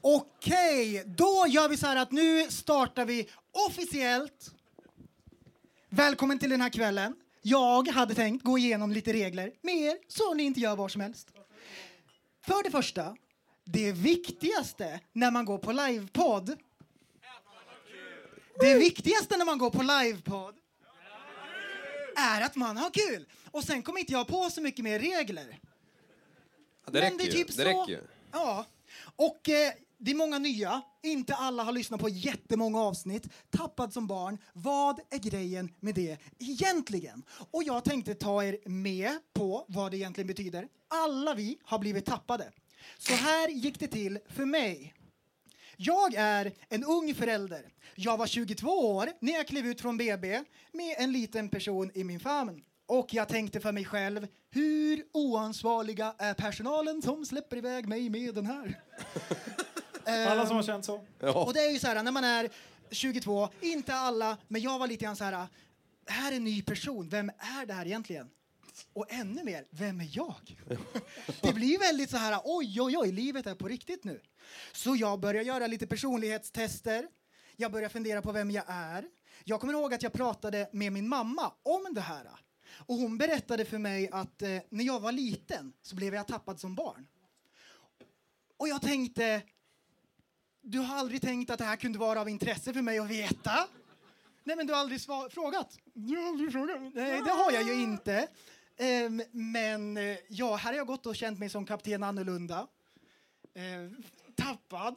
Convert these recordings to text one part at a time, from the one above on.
Okej, då gör vi så här att nu startar vi officiellt. Välkommen till den här kvällen. Jag hade tänkt gå igenom lite regler med er så ni inte gör vad som helst. För det första, det viktigaste när man går på livepodd det viktigaste när man går på livepodd är att man har kul. Och sen kommer inte jag på så mycket mer regler. Ja, det räcker det är ju. typ Det räcker ju. Ja, och eh, det är många nya. Inte alla har lyssnat på jättemånga avsnitt. Tappad som barn. Vad är grejen med det egentligen? Och jag tänkte ta er med på vad det egentligen betyder. Alla vi har blivit tappade. Så här gick det till för mig. Jag är en ung förälder. Jag var 22 år när jag klev ut från BB med en liten person i min famn. Och jag tänkte för mig själv, hur oansvariga är personalen som släpper iväg mig med den här? Alla som har känt så. Och det är ju så här, när man är 22, inte alla, men jag var lite grann så här, här är en ny person, vem är det här egentligen? Och ännu mer, vem är jag? Det blir väldigt så här, oj, oj, oj, livet är på riktigt nu. Så jag börjar göra lite personlighetstester. Jag börjar fundera på vem jag är. Jag kommer ihåg att jag pratade med min mamma om det här. Och hon berättade för mig att eh, när jag var liten så blev jag tappad som barn. Och jag tänkte, du har aldrig tänkt att det här kunde vara av intresse för mig att veta? Nej, men du har aldrig frågat? Du har aldrig frågat? Nej, det har jag ju inte. Ehm, men eh, ja, här har jag gått och känt mig som kapten annorlunda. Eh, tappad.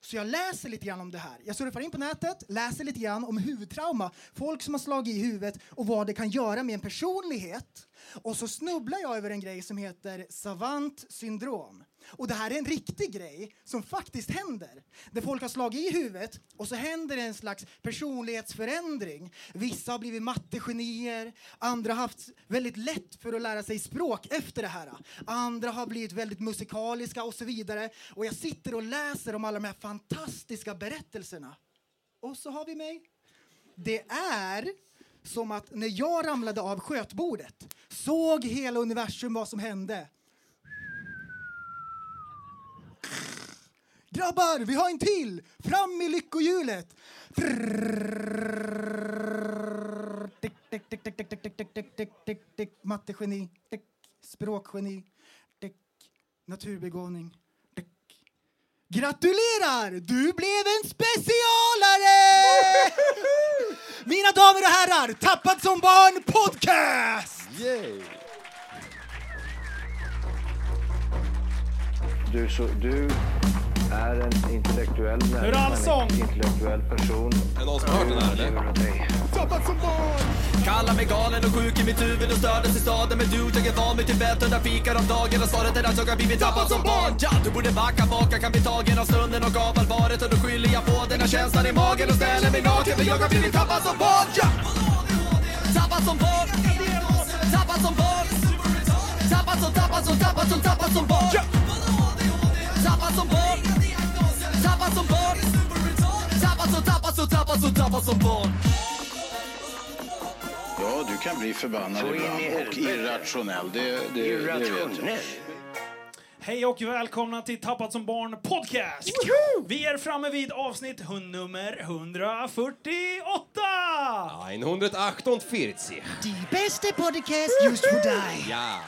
Så jag läser lite grann om det här. Jag surfar in på nätet, läser lite grann om huvudtrauma, folk som har slagit i huvudet och vad det kan göra med en personlighet. Och så snubblar jag över en grej som heter savant syndrom. Och det här är en riktig grej som faktiskt händer. Där folk har slagit i huvudet och så händer en slags personlighetsförändring. Vissa har blivit mattegenier, andra har haft väldigt lätt för att lära sig språk efter det här. Andra har blivit väldigt musikaliska och så vidare. Och jag sitter och läser om alla de här fantastiska berättelserna. Och så har vi mig. Det är som att när jag ramlade av skötbordet såg hela universum vad som hände. Grabbar, vi har en till! Fram i lyckohjulet! Tick, tick, tick, tick, tick, tick, tick, tick, tick, tick, tick. Mattegeni, tick. språkgeni, tick. naturbegåvning. Tick. Gratulerar! Du blev en specialare! Mina damer och herrar, Tappad som barn podcast! Yay! Du, så, du är en intellektuell människa, är allsång. en intellektuell person. Är det någon som har hört den här eller? Som barn! Kallar mig galen och sjuk i mitt huvud och stördes i staden Men du, jag är van vid Tibet och där fikar om dagen Och svaret är att jag har blivit tappad som barn ja, Du borde backa bak, jag kan bli tagen av stunden och av allvaret Och då skyller jag på den här känslan i magen och ställer mig naken För jag har blivit tappad som barn ja. Tappad som barn Tappad som barn Tappad som, tappad som, tappad som, tappad som barn. Tappad som barn Tappad som barn Tappad som, tappad som, tappad som, tappad som barn Ja, du kan bli förbannad ibland och irrationell. Det, det, det vet jag. Irrationell. Hej och välkomna till Tappat som barn podcast. Vi är framme vid avsnitt nummer 148. 148. Die beste podcast just för dig. Ja.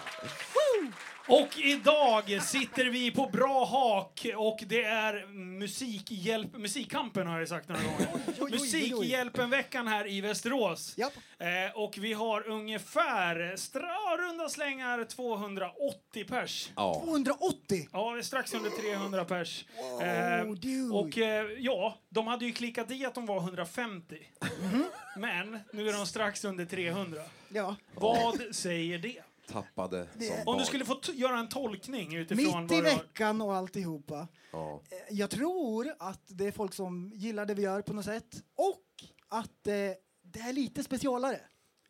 Och idag sitter vi på bra hak och det är musikhjälp, musikkampen har jag sagt några gånger. Musikhjälpen-veckan här i Västerås. Japp. Eh, och vi har ungefär, stra, runda slängar 280 pers. Ja. 280? Ja, strax under 300 pers. Wow, Eh, dude. och eh, ja, de hade ju klickat i att de var 150. Mhm. Men nu är de strax under 300. Ja. Vad säger det? Tappade som Om du skulle få göra en tolkning utifrån Mitt i veckan och alltihopa. Ja. Eh, Jag tror att det är folk som gillar det vi gör på något sätt. Och att eh, det är lite specialare.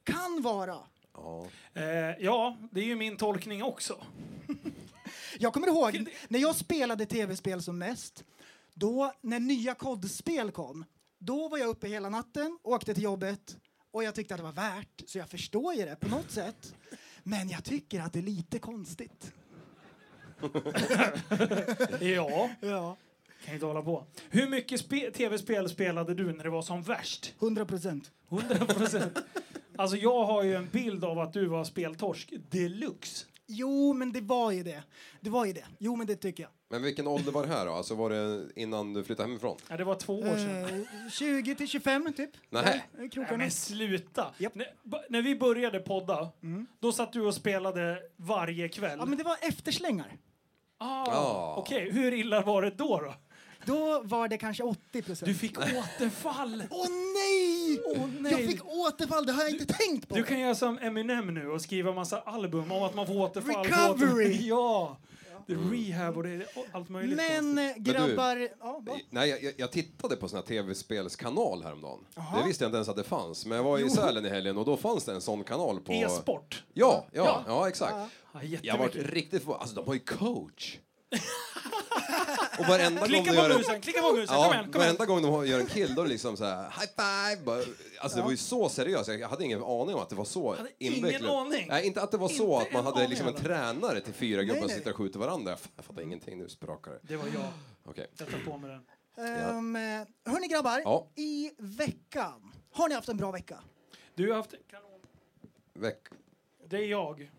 Kan vara. Ja. Eh, ja, det är ju min tolkning också. Jag kommer ihåg när jag spelade tv-spel som mest. Då när nya kodspel kom. Då var jag uppe hela natten, åkte till jobbet och jag tyckte att det var värt. Så jag förstår ju det på något sätt. Men jag tycker att det är lite konstigt. Ja. Ja. Kan inte hålla på. Hur mycket spe- tv-spel spelade du när det var som värst? 100 procent. 100 procent. Alltså jag har ju en bild av att du var speltorsk deluxe. Jo, men det var ju det. Det var ju det. Jo, men det tycker jag. Men vilken ålder var det här då? Alltså var det innan du flyttade hemifrån? Ja, det var två år sedan. Eh, 20 till 25 typ. Nej. Där, Nej, Krokarna. men sluta! Japp. När, när vi började podda, då satt du och spelade varje kväll. Ja, men det var efterslängar. ah, Ja. Okej, hur illa var det då? då? Då var det kanske 80% Du procent. fick återfall! Åh nej! Åh, nej. Jag fick återfall, det har jag inte tänkt på. Du kan göra som Eminem nu och skriva massa album om att man får återfall. Recovery. Ja! Det är rehab och det är allt möjligt. Men eh, konstigt. grabbar... Ja, va? Nej, jag- jag, tittade på sån här tv-spelskanal häromdagen. Jaha. Det visste jag inte ens att det fanns. Men jag var i Sälen i helgen och då fanns det en sån kanal på... E-sport. Ja, ja, Ja. ja, exakt. Ja. Ja, Jag var riktigt förvånad. Alltså de har ju coach. och varenda gång Klicka de på gör en... musen, klicka på musen, kom Ja, igen, kom igen. varenda gång de gör en kill då är det liksom så här high five. Bara, alltså det var ju så seriöst. Jag hade ingen aning om att det var så Hade ingen invecklat. aning. Nej, inte att det var så Inte att man en hade liksom en tränare till fyra gubbar som sitter och skjuter varandra. Jag fattar ingenting nu, sprakar det. Det var jag. Okej. Jag tar på mig den. Um, hörni grabbar, Ja. i veckan. Har ni haft en bra vecka? Du har haft kanon. Veck... Det är jag.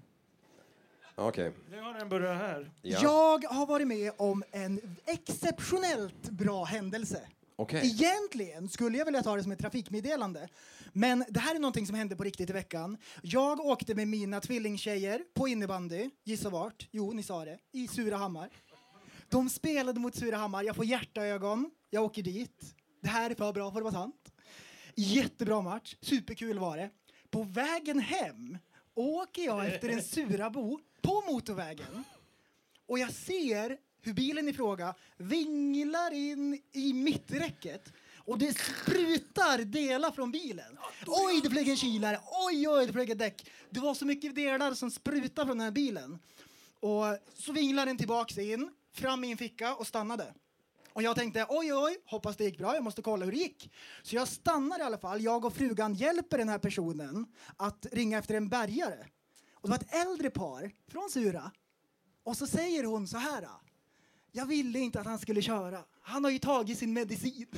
Okej. Nu har den börjat här. Ja. Jag har varit med om en exceptionellt bra händelse. Okej. Egentligen skulle jag vilja ta det som ett trafikmeddelande. Men det här är någonting som hände på riktigt i veckan. Jag åkte med mina tvillingtjejer på innebandy. Gissa vart? Jo, ni sa det. I Surahammar. De spelade mot Surahammar. Jag får hjärtaögon. Jag åker dit. Det här är för bra för att vara sant. Jättebra match. Superkul var det. På vägen hem åker jag efter en Surabo på motorvägen. Och jag ser hur bilen i fråga vinglar in i mitträcket och det sprutar delar från bilen. Oj, det flög en kylare! Oj, oj, det flög ett däck. Det var så mycket delar som sprutade från den här bilen. Och så vinglar den tillbaks in, fram i en ficka och stannade. Och jag tänkte oj, oj, hoppas det gick bra, jag måste kolla hur det gick. Så jag stannar i alla fall, jag och frugan hjälper den här personen att ringa efter en bärgare. Och det var ett äldre par från Sura. Och så säger hon så här. Jag ville inte att han skulle köra. Han har ju tagit sin medicin.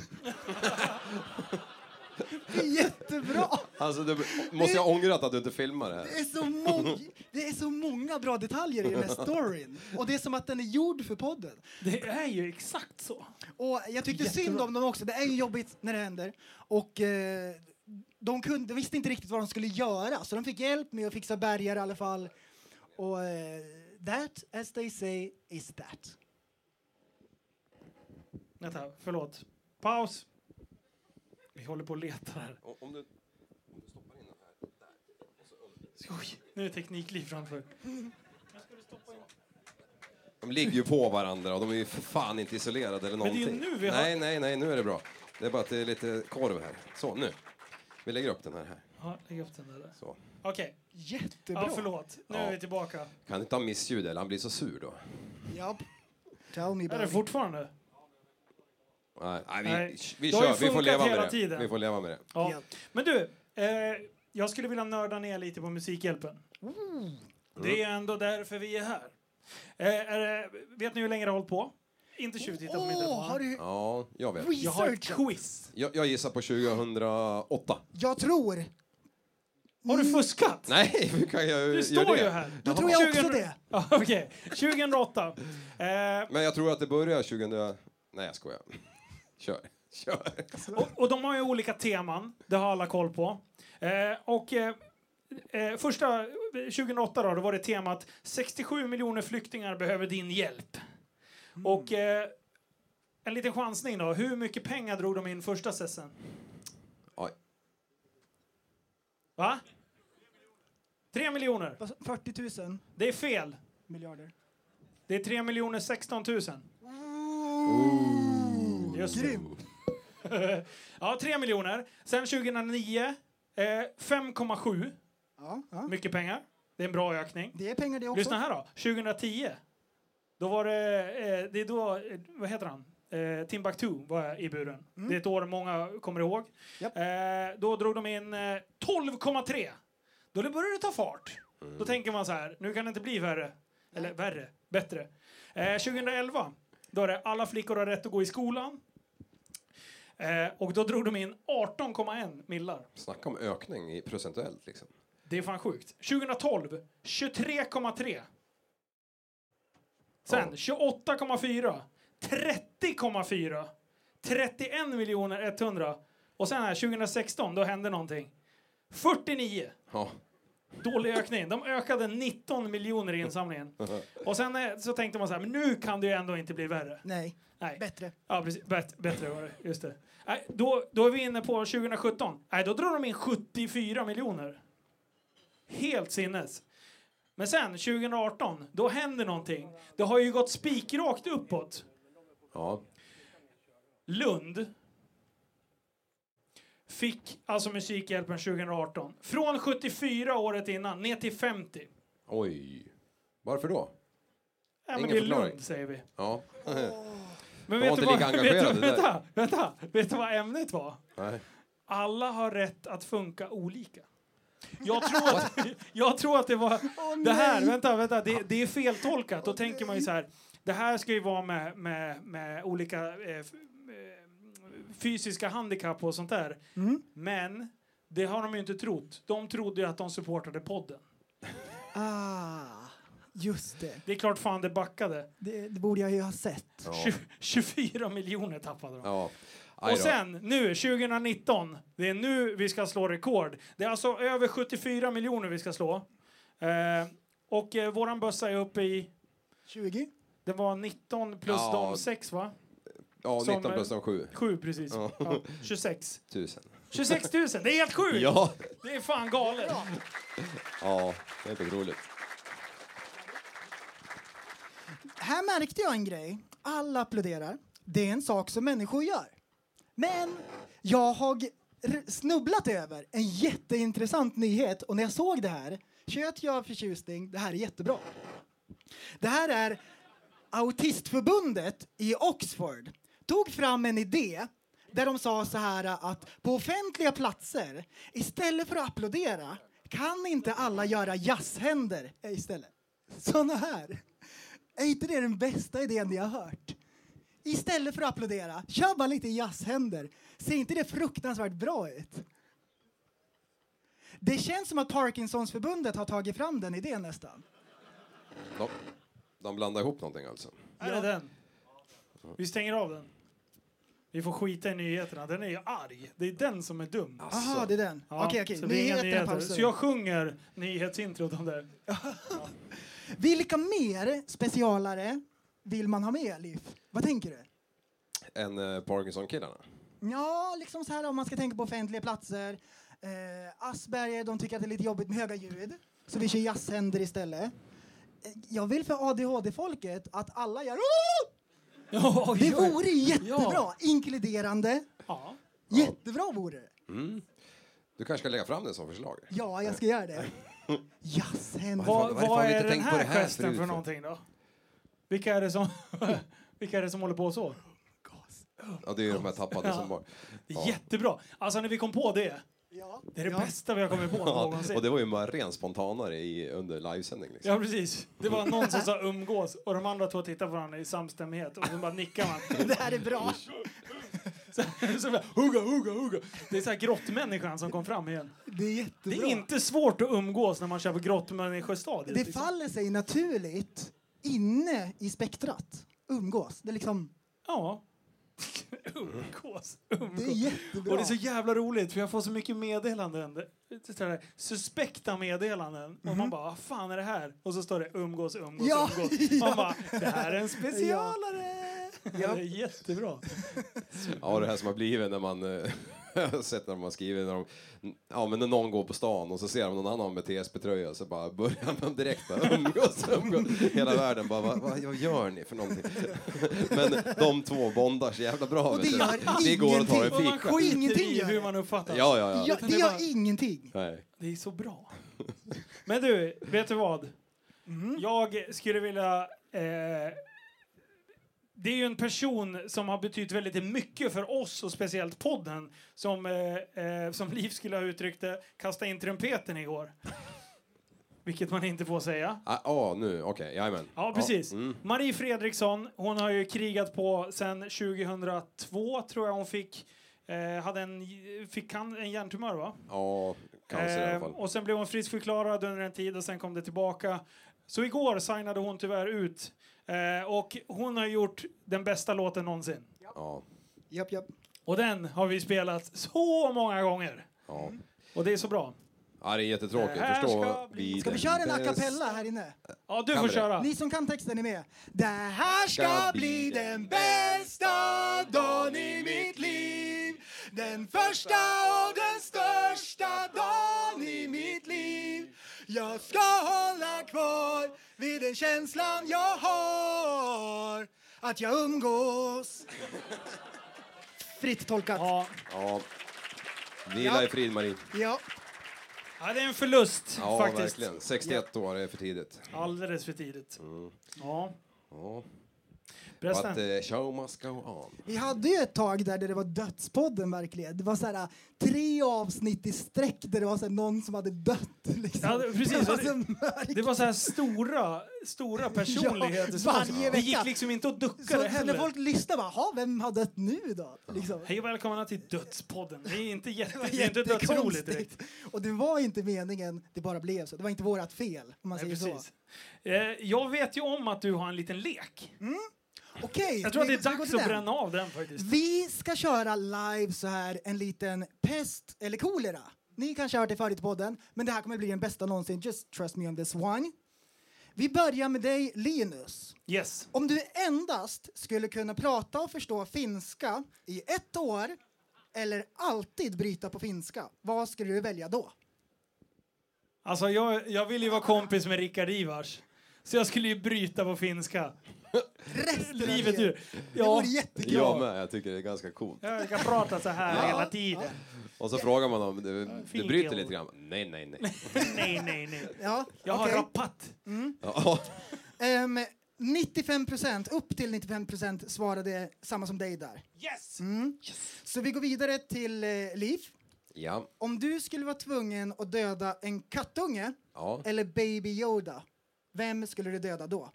Det är jättebra. Alltså, du måste jag ångrat att du inte filmar det Det här. är, så mång- det är så många bra detaljer i den här storyn. Och det är som att den är gjord för podden. Det är ju exakt så. Och jag tyckte Jättebra. synd om dem också. Det är ju jobbigt när det händer. Och eh, de, kunde, de visste inte riktigt vad de skulle göra. Så de fick hjälp med att fixa bärgare i alla fall. Och eh, that, as they say, is that. Vänta, förlåt. Paus. Vi håller på att leta här. Om du... Oj, nu är teknikliv framför. De ligger ju på varandra och de är ju för fan inte isolerade eller Men det är ju någonting. nu vi har- Nej, nej, nej, nu är det bra. Det är bara att det är lite korv här. Så, nu. Vi lägger upp den här. här. Ja, lägg upp den där. Så. Okej, Jättebra. ja, förlåt. Nu Ja. är vi tillbaka. Kan inte ha missljud eller han blir så sur då. Japp. Tell me Är det about it. fortfarande? Nej, nej, vi, Nej, vi det har ju kör. Vi får funkat leva hela med det. tiden. Vi får leva med det. Ja. Ja. Men du, eh, jag skulle vilja nörda ner lite på Musikhjälpen. Det är ändå därför vi är här. Eh, är, det- vet ni hur länge det har hållit på? Inte tjuvtitta på min telefon. har du Ja, jag vet. Jag har ett researchat? quiz. Jag, jag gissar på 2008. Jag tror. Har du fuskat? Nej, hur kan jag Du göra står det? ju här. Då tror jag också 2000 det. Ja, Okej, 2008. Eh, Men jag tror att det börjar 2000... Nej, jag skojar. Kör. Kör. och, och de har ju olika teman, det har alla koll på. Eh, och eh, eh, första, eh, 2008 då, då var det temat 67 miljoner flyktingar behöver din hjälp. Och eh, en liten chansning då, hur mycket pengar drog de in första sessen? Oj. Va? 3 miljoner. Vad sa- 40 000 Det är fel. miljarder. Det är 3 miljoner 16 000. Just det. Grym. Ja, 3 miljoner. Sen 2009, eh, 5,7. Ja, ja. Mycket pengar. Det är en bra ökning. Det är pengar det också. Lyssna här då. 2010. Då var det, eh, det är då, eh, vad heter han? Eh, Timbuktu var i buren. Det är ett år många kommer ihåg. Japp. Eh, då drog de in eh, 12,3. Då började det ta fart. Då tänker man så här, nu kan det inte bli värre. Eller värre, bättre. Eh, 2011, då är det alla flickor har rätt att gå i skolan. Eh, och då drog de in 18,1 millar. Snacka om ökning i procentuellt liksom. Det är fan sjukt. 2012, 23,3. Sen Ja. 28,4. 30,4. 31 miljoner 100. Och sen här 2016, då hände någonting. 49. Ja. Dålig ökning. De ökade 19 miljoner i insamlingen. Och sen eh, så tänkte man så här, men nu kan det ju ändå inte bli värre. Nej, Nej. bättre. Ja, precis. Bet, bättre var det. Just det. Nej, då, då är vi inne på 2017. Nej, då drar de in 74 miljoner. Helt sinnes. Men sen, 2018, då händer någonting. Det har ju gått spikrakt uppåt. ja. Lund fick alltså Musikhjälpen 2018. Från 74 året innan ner till 50. Oj. Varför då? Ja, men Ingen det är förklaring. Lund, säger vi. Ja. Men vet du, vad, vet, du, vänta, vänta, vet du vad ämnet var? Nej. Alla har rätt att funka olika. Jag tror att, jag tror att det var... det här, vänta, vänta, det, det är feltolkat. Då tänker man ju så här, det här ska ju vara med, med, med olika eh, eh, fysiska handikapp och sånt där. Mm. Men det har de ju inte trott. De trodde ju att de supportade podden. Ah, just det. Det är klart fan det backade. det. Det borde jag ju ha sett. Ja. Tju- 24 miljoner tappade de. ja. Och sen nu, 2019, det är nu vi ska slå rekord. Det är alltså över 74 miljoner vi ska slå. Eh, och eh, våran bössa är uppe i, 20? det var 19 plus Ja. de 6 va? Ja, som, 19 plus de 7 7 precis. Ja. Ja, 26. tusen. 26 000, det är helt sjukt! Ja. Det är fan galet. Ja, det är otroligt. Här märkte jag en grej. Alla applåderar. Det är en sak som människor gör. Men jag har snubblat över en jätteintressant nyhet och när jag såg det här tjöt jag av förtjusning. Det här är jättebra. Det här är Autistförbundet i Oxford tog fram en idé där de sa så här att på offentliga platser istället för att applådera kan inte alla göra jazzhänder istället. Såna här. Är inte det den bästa idén ni har hört? Istället för att applådera, kör bara lite jazzhänder. Ser inte det fruktansvärt bra ut? Det känns som att Parkinsonsförbundet har tagit fram den idén nästan. De, de blandar ihop någonting alltså. Är det den? Vi stänger av den. Vi får skita i nyheterna. Den är ju arg. Det är den som är dum. Jaha, det är den. Ja, Okej, okej. så det är inga Nyheterna pausar. Så jag sjunger nyhetsintrot om det. Vilka mer specialare vill man ha med, Liv? Vad tänker du? En eh, Parkinson-killarna. Ja, liksom så här om man ska tänka på offentliga platser. Eh, Asperger, de tycker att det är lite jobbigt med höga ljud. Så vi kör jazzhänder istället. Eh, Jag vill för ADHD-folket att alla gör Ja, Det vore jättebra! Inkluderande. Ja. Jättebra vore det. Mm. Du kanske ska lägga fram det som förslag? Ja, jag ska göra det. Jazzhänder. Vad, Varför har vad vi är den tänkt på här det här gesten förut för för? någonting då? Vilka är det som, vilka är det som håller på så? Ja, det är ju de här tappade Ja. som var... Ja. Jättebra! Alltså när vi kom på det, Ja. det är det ja. bästa vi har kommit på någonsin. och det var ju bara ren spontanare i, under livesändning. Liksom. Ja, precis. Det var någon som sa umgås och de andra två tittade på varandra i samstämmighet och så bara nickar man. Det här är bra. Så, så bara, hugga, hugga, hugga. Det är så här grottmänniskan som kom fram igen. Det är Det jättebra. är inte svårt att umgås när man kör på grottmänniskostadiet. Det liksom. faller sig naturligt inne i spektrat. Umgås. Det är liksom... Ja. umgås, Det är umgås. jättebra. Och det är så jävla roligt för jag får så mycket meddelanden. Det- det är Suspekta meddelanden. Och man bara, vad fan är det här? Och så står det umgås, umgås, Ja, umgås. Man ja. bara, det här är en specialare! Det är jättebra. Ja, det här som har blivit när man... Jag har sett när man skriver när de, ja men när någon går på stan och så ser de någon annan med TSB-tröja så bara börjar man direkt bara umgås, umgås. Hela världen bara, vad, vad, vad gör ni för någonting? Men de två bondar så jävla bra. Och det gör Vi går och tar en Och man fika. Och skiter ingenting i gör hur det. man uppfattas. Ja, ja, ja. Ja, det gör ingenting. Nej. Det är så bra. Men du, vet du vad? Mm. Jag skulle vilja... Eh, det är ju en person som har betytt väldigt mycket för oss och speciellt podden som, eh, eh, som Liv skulle ha uttryckt det, kasta in trumpeten igår. vilket man inte får säga. Ah, ah, nu, okej, jajamän. Ja, precis. mm. Marie Fredriksson, hon har ju krigat på sen 2002, tror jag hon fick. Eh, hade en, fick han en hjärntumör, va? Ja, cancer i alla Eh, fall. och sen blev hon friskförklarad under en tid och sen kom det tillbaka. Så igår signade hon tyvärr ut. Eh, och hon har gjort den bästa låten någonsin. Ja, Japp, japp. Och den har vi spelat så många gånger. ja. Och det är så bra. ja, det är jättetråkigt. Det här Förstå ska bli- Ska vi köra en a cappella här inne? Ja, du Kan får köra. Ni som kan texten är med. Det här ska bli den bästa dagen i mitt liv. Den första och den största dagen i mitt liv. Jag ska hålla kvar vid den känslan jag har. Att jag umgås. Fritt tolkat. Ja. Ja. Vila Ja. i frid, Marie. Ja. ja, det är en förlust Ja, faktiskt. verkligen. 61 år är för tidigt. Alldeles för tidigt. Ja. Ja. Förresten. But the show must go on. Vi hade ju ett tag där det var dödspodden verkligen. Det var så här tre avsnitt i sträck där det var så här någon som hade dött. Liksom. Ja, det- precis. Det var så. Det var så här stora, stora personligheter. Ja, varje Det gick vecka. liksom inte att Så, ducka det så när heller. folk lyssnar bara, "Ha, vem har dött nu då? Liksom. Hej och välkomna till Dödspodden. Det är inte, jätte, Det är inte dödsroligt direkt. Och det var inte meningen, det bara blev så. Det var inte vårat fel, om man Nej, säger precis. så. Eh, jag vet ju om att du har en liten lek. Okej, Jag tror att det är dags att bränna av den faktiskt. Vi ska köra live så här en liten pest eller kolera. Ni kanske har hört det förut i podden, men det här kommer bli den bästa någonsin. Just trust me on this one. Vi börjar med dig, Linus. Yes. Om du endast skulle kunna prata och förstå finska i ett år eller alltid bryta på finska, vad skulle du välja då? Alltså jag, jag vill ju vara kompis med Rickard Ivars. Så jag skulle ju bryta på finska. Resten av Livet ju. Det Ja, vore jättekul. Jag med, jag tycker det är ganska coolt. jag kan prata så här hela tiden. Och så frågar man om du Fint bryter lite grann. Nej, nej, nej. Nej, nej, nej. Ja, Jag har okej. rabatt. Ja, Ehm, 95 procent, upp till 95 procent svarade samma som dig där. Yes! Mm. Så vi går vidare till eh, Liv. ja, Om du skulle vara tvungen att döda en kattunge ja. eller Baby Yoda, vem skulle du döda då?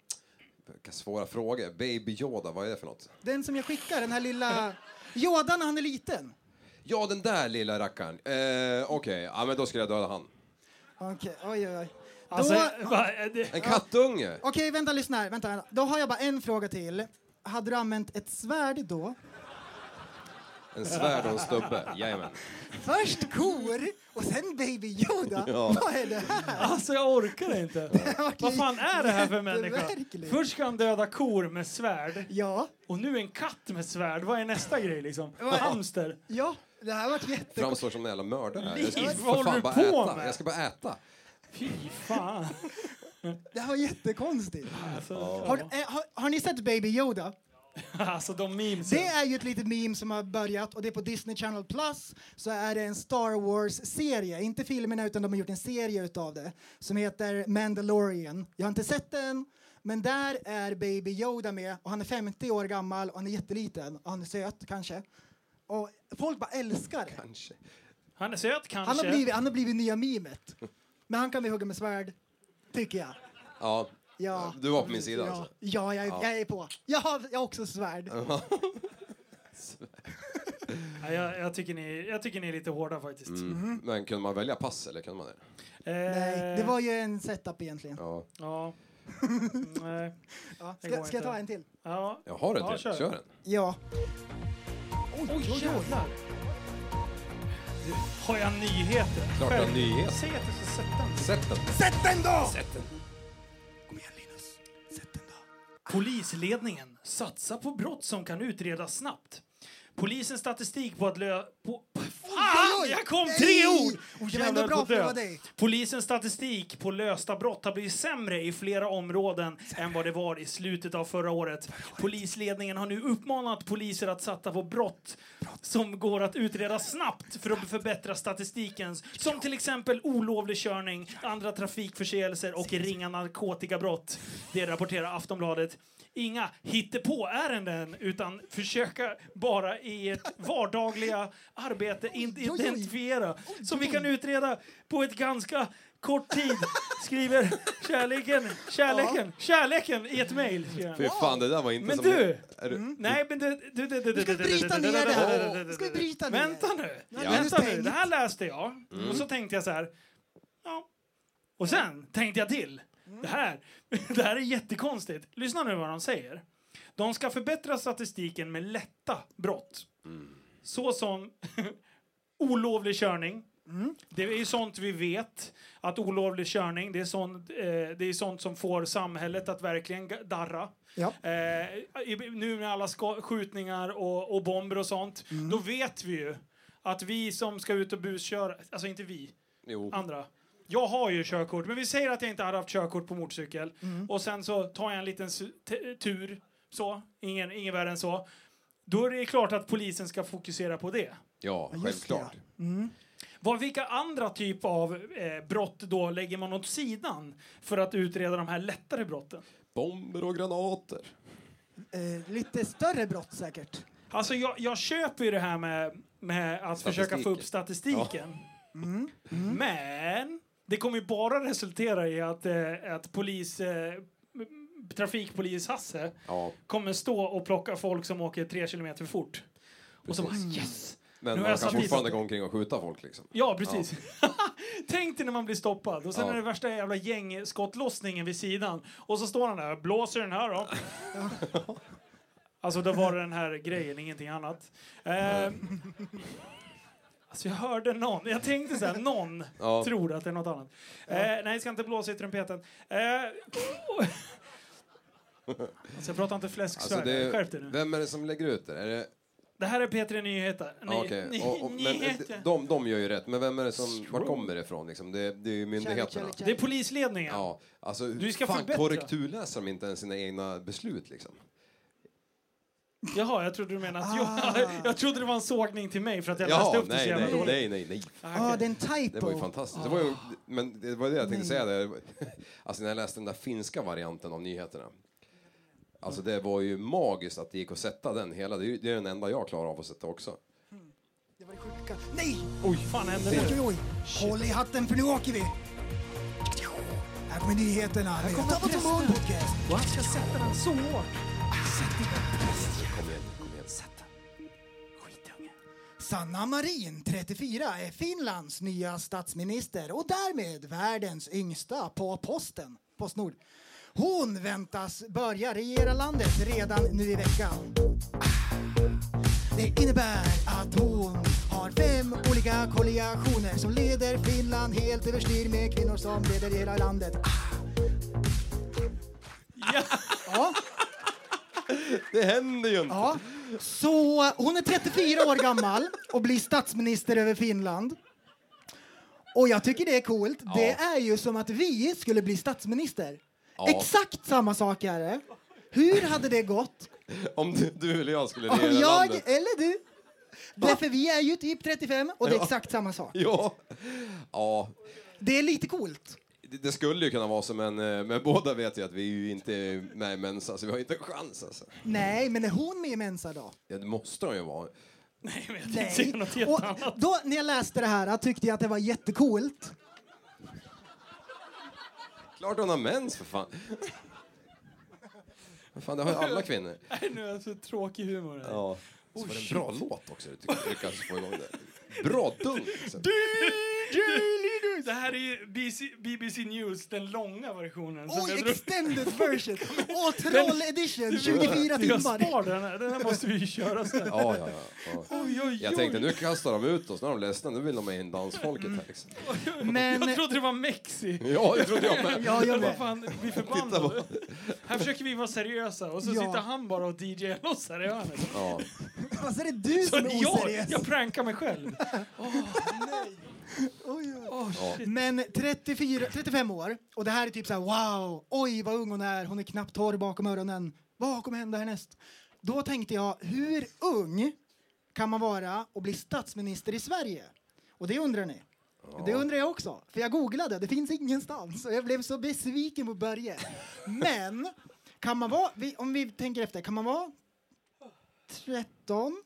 Vilka svåra frågor. Baby Yoda, vad är det för något? Den som jag skickar, den här lilla Yoda när han är liten. Ja, den där lilla rackaren. Eh, Okej, ja, men då skulle jag döda han. Okej, oj, oj, oj. Alltså, Då- va, det, En kattunge! Okej, vänta, lyssna här. Vänta, vänta. Då har jag bara en fråga till. Hade du använt ett svärd då? En svärd och en stubbe. Jajamän. Först kor och sen Baby Yoda? Ja. Vad är det här? alltså jag orkar inte. vart Vad fan är det här för människa? Först ska han döda kor med svärd Ja, och nu en katt med svärd. Vad är nästa grej liksom? Hamster? ja. Det här varit jättekonstigt. Framstår som en jävla mördare. Jag ska vad för håller fan du på äta. med? Jag ska bara äta. Fy fan. Det här var jättekonstigt. Alltså, Har, ja. eh, har, har ni sett Baby Yoda? alltså de memesen. Det är ju ett litet meme som har börjat och det är på Disney Channel Plus så är det en Star Wars-serie, inte filmerna utan de har gjort en serie utav det som heter Mandalorian. Jag har inte sett den, men där är Baby Yoda med och han är 50 år gammal och han är jätteliten och han är söt kanske. Och folk bara älskar det. Kanske. Han är söt kanske. Han har blivit, han har blivit nya memet. Men han kan vi hugga med svärd, tycker jag. Ja. Ja. Du var på min sida Ja, alltså. ja, jag, är, jag är på. Jag har, jag har också svärd. Ja, jag, jag, tycker ni, jag tycker ni är lite hårda faktiskt. Mm. Men kunde man välja pass eller kunde man det? Eh, Nej, det var ju en setup egentligen. Ja. Ja. Nej. Ja. Ska, ska jag ta en till? Ja. Jag har en Ja, till. kör. Kör den. Ja. Oj, jävlar. Du, Har jag nyheter? Klart jag har nyheter. Säg att du ska sätta den. Sätt den. Sätt den då! Sätt den. Polisledningen satsar på brott som kan utredas snabbt. Polisens statistik på att lö... På... Fan! Jag kom Nej! tre ord! Det var ändå bra för att dig. Polisens statistik på lösta brott har blivit sämre i flera områden än vad det var i slutet av förra året. Polisledningen har nu uppmanat poliser att satsa på brott som går att utreda snabbt för att förbättra statistiken. Som till exempel olovlig körning, andra trafikförseelser och ringa narkotikabrott. Det rapporterar Aftonbladet. Inga hittepå-ärenden utan försöka bara i ett vardagliga arbete identifiera som vi kan utreda på ett ganska kort tid skriver kärleken, kärleken, kärleken i ett mejl. Fy fan, det där var inte Men som... du! Det, Nej, men det... Du, du, du, du, ska du, bryta du, du, ner du, det här. du, du, du, Ska vi du. bryta ner? Vänta nu. Ja, Vänta nu. Det här läste jag. Och så tänkte jag så här. Ja. Och sen tänkte jag till. Det här, det här är jättekonstigt. Lyssna nu vad de säger. De ska förbättra statistiken med lätta brott. Så som olovlig körning. Det är ju sånt vi vet. Att olovlig körning, det är sånt, eh, det är sånt som får samhället att verkligen darra. Ja. Eh, i- nu med alla skjutningar och, och bomber och sånt, då vet vi ju att vi som ska ut och busköra, alltså inte vi, jo. andra. Jag har ju körkort, men vi säger att jag inte hade haft körkort på motorcykel och sen så tar jag en liten tur, så, ingen, ingen värre än så. Då är det klart att polisen ska fokusera på det. Ja, självklart. Vad, vilka andra typer av eh, brott då lägger man åt sidan för att utreda de här lättare brotten? Bomber och granater. Eh, lite större brott säkert. Alltså jag, jag köper ju det här med, med att försöka få upp statistiken. Men det kommer ju bara resultera i att, eh, att polis, eh, m- trafikpolis Hasse Ja, kommer stå och plocka folk som åker tre kilometer för fort. Och så bara yes! men Nu man kan fortfarande dit- gå omkring och skjuta folk liksom. Ja, precis. Tänk dig när man blir stoppad och sen Ja. är det värsta jävla gängskottlossningen vid sidan och så står han där blåser den här då. alltså då var det den här grejen, ingenting annat. Eh, alltså jag hörde någon, jag tänkte så här, någon Ja. tror att det är något annat. Eh, nej, jag ska inte blåsa i trumpeten. Eh, alltså jag pratar inte fläsksvärd, Alltså det, skärp dig nu. vem är det som lägger ut det? Är det Det här är P3 Nyheter. Ny, ja, okej. ny, Och- och- men nyheter. de, de gör ju rätt, men vem är det som, var kommer det ifrån liksom? Det, det är ju myndigheterna. kärlek, Det är polisledningen. Ja, alltså Du ska fan förbättra. korrekturläser de inte ens sina egna beslut liksom? Jaha, jag trodde du menade att Ah. jag, jag trodde det var en sågning till mig för att jag läste Ja, upp det så nej, jävla nej, dåligt. nej, nej, nej. Ah, Ja, okej. det är en typo. Det var ju fantastiskt. Det var ju, men det var det jag tänkte säga. Det. Alltså när jag läste den där finska varianten av nyheterna. Alltså det var ju magiskt att det gick att sätta den hela. Det är, ju, det är den enda jag klarar av att sätta också. Det var det sjuka. Nej! Oj, fan hände Oj, nu? oj, oj. Håll i hatten för nu åker vi! Här kommer nyheterna. Här kommer. Och han ska sätta den så hårt. Kom igen, kom igen. Skitunge. Sanna Marin, 34, är Finlands nya statsminister och därmed världens yngsta på posten, Postnord. Hon väntas börja regera landet redan nu i veckan. Det innebär att hon har fem olika koalitioner som leder Finland helt överstyr med kvinnor som leder hela landet. Ja. Ja, Det händer ju inte! ja. Så hon är 34 år gammal och blir statsminister över Finland. Och jag tycker det är coolt. Det är ju som att vi skulle bli statsminister. Ja. Exakt samma sak är det. Hur hade det gått Om du, du eller jag skulle om regera jag landet. eller du? Därför vi är ju typ 35 och det är exakt samma sak. Ja. Ja, Det är lite coolt. Det, det skulle ju kunna vara så, men, eh, men båda vet ju att vi är ju inte är med i Mensa, så vi har inte en chans alltså. Nej, men är hon med i Mensa då? Ja, det måste de ju vara. Nej, men jag tänkte säga något helt Och annat. då när jag läste det här tyckte jag att det var jättecoolt. Klart hon har mens för fan. Fan, det har ju alla kvinnor. Nej, nu är jag så tråkig humor. här. Ja. Så var det en bra låt också, du tycker- lyckas få igång det. Bra dunk! liksom. Det här är ju BBC, News, den långa versionen. Oj, jag drog- extended version! Åh, troll edition, 24 Jag timmar! spar den här, den här måste vi ju köra sen. Ja, ja, ja. ja. Oj, oj, Jag tänkte nu kastar de ut oss, nu är de ledsna, nu vill de ha in dansfolket här. Liksom. Men, Jag trodde det var Mexi. Ja, det trodde jag med. ja, jag med. fan, vi förbannade. Här försöker vi vara seriösa och så Ja. sitter han bara och DJar loss här i hörnet. Ja. Alltså, är det du Så som är jag, oseriös? jag prankar mig själv. Oj, oj. Oh, shit. Men 34, 35 år, och det här är typ så här wow, oj vad ung hon är, hon är knappt torr bakom öronen. Vad kommer hända härnäst? Då tänkte jag, hur ung kan man vara och bli statsminister i Sverige? Och det undrar ni. Det undrar jag också, för jag googlade, det finns ingenstans och jag blev så besviken på Börje. Men, kan man vara, om vi tänker efter, kan man vara 13?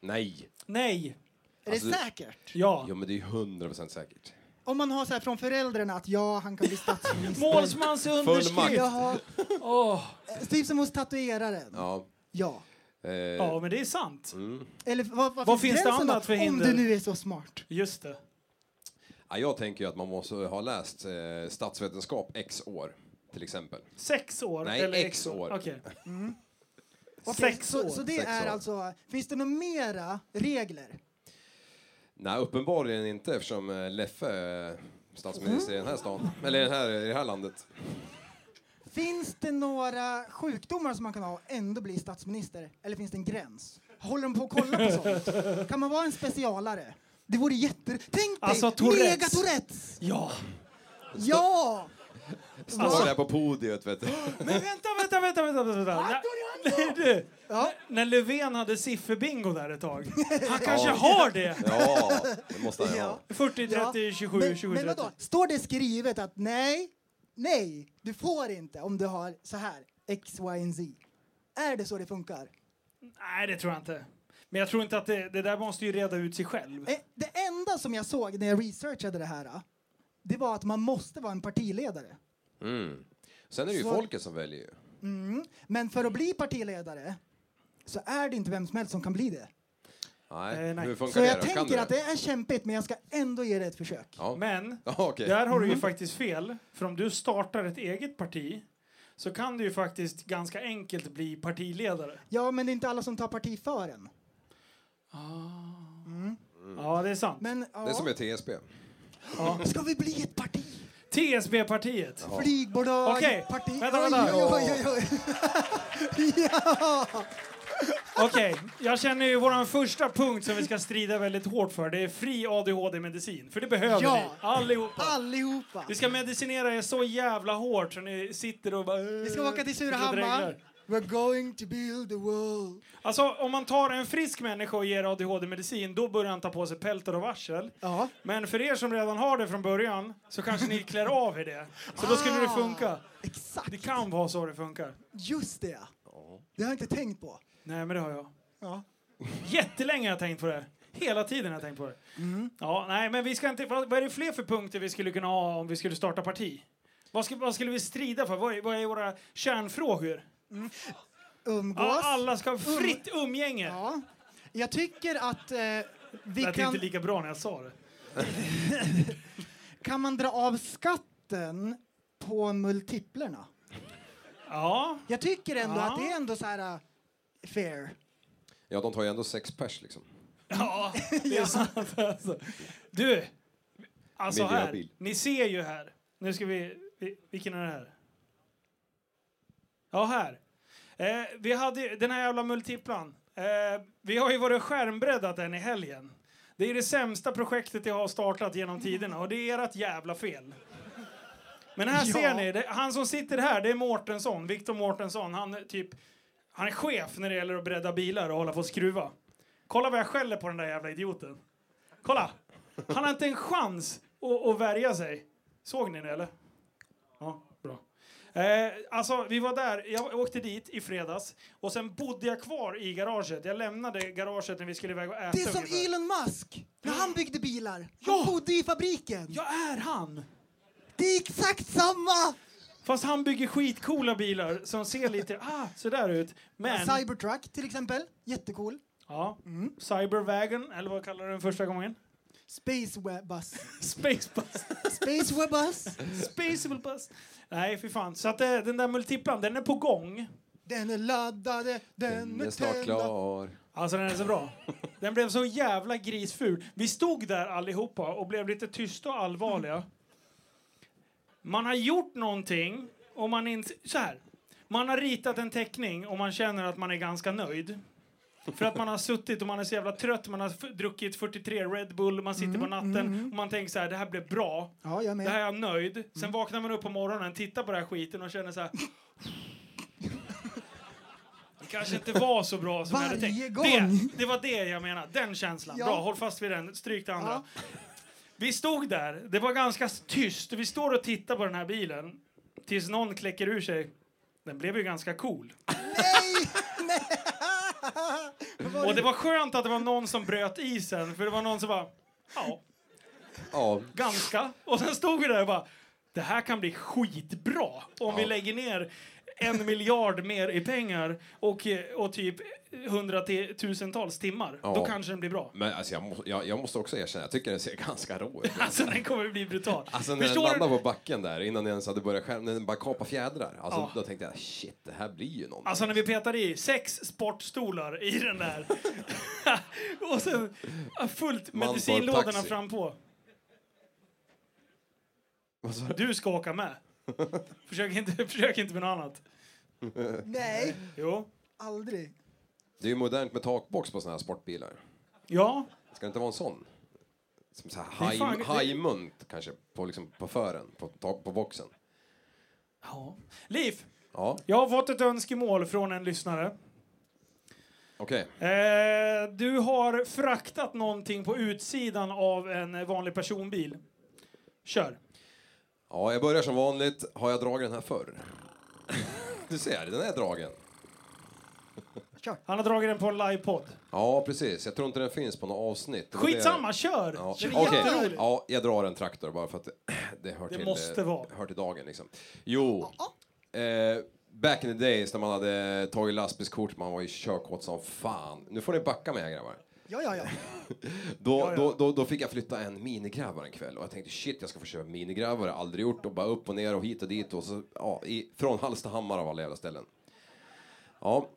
Nej. Nej. Är Alltså, det säkert? Ja. Jo, men det är ju hundra procent säkert. Om man har så här från föräldrarna att ja, han kan bli statsminister. Målsmans underskrift! Jaha, Åh. typ som hos tatueraren. Ja. Ja. Eh, Ja, men det är sant. mm. Eller vad, vad, Vad finns det gränsen annat för Om hinder? du nu är så smart. Just det. ja, jag tänker ju att man måste ha läst eh, statsvetenskap x år, till exempel. Sex år? Nej, eller X år. Okej. Okej, Sex så, år. så det Sex är år. alltså, finns det några mera regler? Nej, uppenbarligen inte eftersom eh, Leffe är statsminister i den här stan. Eller i, den här, i det här landet. Finns det några sjukdomar som man kan ha och ändå bli statsminister? Eller finns det en gräns? Håller de på att kolla på sånt? Kan man vara en specialare? Det vore jätte... Tänk dig! Alltså, Tourettes. Mega Tourettes! Ja. Ja! Står där på podiet, vet du. Men vänta, vänta, vänta, vänta, vänta. När, du, Ja. när Löfven hade sifferbingo där ett tag. Han kanske har det. Ja, det måste han ha. 40, 30, 27, men, 27, men 30. vadå? Står det skrivet att nej, nej, du får inte om du har så här X, Y, Z? Är det så det funkar? Nej, det tror jag inte. Men jag tror inte att det, det där måste ju reda ut sig själv. Eh, Det enda som jag såg när jag researchade det här, det var att man måste vara en partiledare. Mm. Sen är det ju Så- folket som väljer ju. Mm. Men för att bli partiledare så är det inte vem som helst som kan bli det. Nej, Eh, nej. hur funkar Så det jag då? Kan tänker du att det är kämpigt, men jag ska ändå ge det ett försök. Ja, Men ja okej. där har du Mm. ju faktiskt fel. För om du startar ett eget parti så kan du ju faktiskt ganska enkelt bli partiledare. Ja, men det är inte alla som tar parti för en. Ja, det är sant. Men, ja. Det är som ett TSB. Ska vi bli ett parti? TSB-partiet. Flygbolag, Okej, parti... vänta, vänta. oj, oj, oj, oj. ja! Okej, jag känner ju våran första punkt som vi ska strida väldigt hårt för. Det är fri ADHD-medicin. För det behöver Ja. ni, allihopa. Allihopa. Vi ska medicinera er så jävla hårt så ni sitter och bara... Vi ska åka till dreglar. Surahammar. We're going to build the wall. Alltså, om man tar en frisk människa och ger ADHD-medicin, då börjar han ta på sig peltor och varsel. Ja. Men för er som redan har det från början, så kanske ni klär av er det. Så då skulle det Ah. funka. Exakt. Det kan vara så det funkar. Just det. Det har jag inte tänkt på. Nej, men det har jag. Ja. Jättelänge har jag tänkt på det. Hela tiden har jag tänkt på det. Mm. Ja, nej, men vi ska inte... Vad vad är det fler för punkter vi skulle kunna ha om vi skulle starta parti? Vad, ska, vad skulle vi strida för? Vad är, vad är våra kärnfrågor? Umgås. Ja, alla ska ha fritt umgänge. Ja. Jag tycker att eh, vi Lät kan... inte lika bra när jag sa det. Kan man dra av skatten på multiplerna? Ja, Jag tycker ändå Ja. att det är ändå så här uh, fair. Ja, de tar ju ändå sex pers liksom. ja det är sant. Alltså. Du, alltså här. Ni ser ju här. Nu ska vi... vi vilken är det här? Ja, här. Eh, vi hade den här jävla multiplan. Eh, vi har ju varit skärmbreddat den i helgen. Det är det sämsta projektet jag har startat genom tiderna och det är ert jävla fel. Men här Ja. ser ni, det, han som sitter här, det är Mårtensson, Viktor Mårtensson. Han är typ, han är chef när det gäller att bredda bilar och hålla på och skruva. Kolla vad jag skäller på den där jävla idioten. Kolla! Han har inte en chans att, att värja sig. Såg ni det eller? Eh, alltså, vi var där, jag åkte dit i fredags och sen bodde jag kvar i garaget. Jag lämnade garaget när vi skulle iväg och äta Det är som ungefär. Elon Musk när han byggde bilar. Han Ja. bodde i fabriken. Jag är han! Det är exakt samma! Fast han bygger skitcoola bilar som ser lite ah, sådär ut. Men... Cybertruck till exempel. Jättecool. Ja. Cyberwagon, eller vad kallar du den första gången? Space Web Bus. Space Bus. Space Web Bus. Spaceable Bus. Nej, för fan. Så att eh, den där multiplan, den är på gång. Den är laddade, den Den är är snart klar. Alltså den är så bra. Den blev så jävla grisful. Vi stod där allihopa och blev lite tysta och allvarliga. Man har gjort någonting och man inte... Så här. Man har ritat en teckning och man känner att man är ganska nöjd. För att man har suttit och man är så jävla trött, man har druckit 43 Red Bull, man sitter på natten och man tänker så här, det här blev bra. Ja, jag Det här med. är jag nöjd. Sen vaknar man upp på morgonen, tittar på den här skiten och känner så här... Det kanske inte var så bra som jag hade Varje tänkt. gång. Det, det var det jag menade, den känslan. Ja. Bra, håll fast vid den, stryk det andra. Ja. Vi stod där, det var ganska tyst. Vi står och tittar på den här bilen tills någon kläcker ur sig. Den blev ju ganska cool. Nej! Nej! Och det var skönt att det var någon som bröt isen, för det var någon som var... Ja. Ja, Ganska. Och sen stod vi där och bara, det här kan bli skitbra om vi Ja. lägger ner en miljard mer i pengar och, och typ hundratusentals timmar. Ja. Då kanske den blir bra. men alltså jag, må, jag, jag måste också erkänna, jag tycker den ser ganska rå ut. Alltså den kommer bli brutal. Alltså när den Förstår landade du? på backen där, innan den ens hade börjat skärma, när den bara kapade fjädrar. Alltså Ja. då tänkte jag, shit, det här blir ju någonting. Alltså när vi petar i sex sportstolar i den där. och sen fullt medicinlådorna fram på. Du ska åka med. Försök inte, försök inte med något annat. Nej, Jo. aldrig. Det är ju modernt med takbox på såna här sportbilar. Ja. Ska det inte vara en sån? Som så här haj, fan- hajmunt kanske, på, liksom, på fören, på, tak- på boxen. ja. Liv, Ja, jag har fått ett önskemål från en lyssnare. okej. Eh, du har fraktat någonting på utsidan av en vanlig personbil. Kör. Ja, jag börjar som vanligt. Har jag dragit den här förr? Du ser, den är dragen. Han har dragit den på en livepodd. Ja, precis. Jag tror inte den finns på något avsnitt. Det var Skitsamma, det- kör! Ja, Det är okej. jätteroligt. Ja, jag drar en traktor bara för att det, det hör Det till, måste eh, vara. hör till dagen. Liksom. Jo, eh, back in the days när man hade tagit lastbilskort, man var ju körkåt som fan. Nu får ni backa med grabbar. Ja, ja, ja. Då, Ja, ja. Då, då, då fick jag flytta en minigrävare en kväll och jag tänkte shit jag ska få köra minigrävare, aldrig gjort och bara upp och ner och hit och dit och så, ja, i, från Hallstahammar av alla jävla ställen. Ja,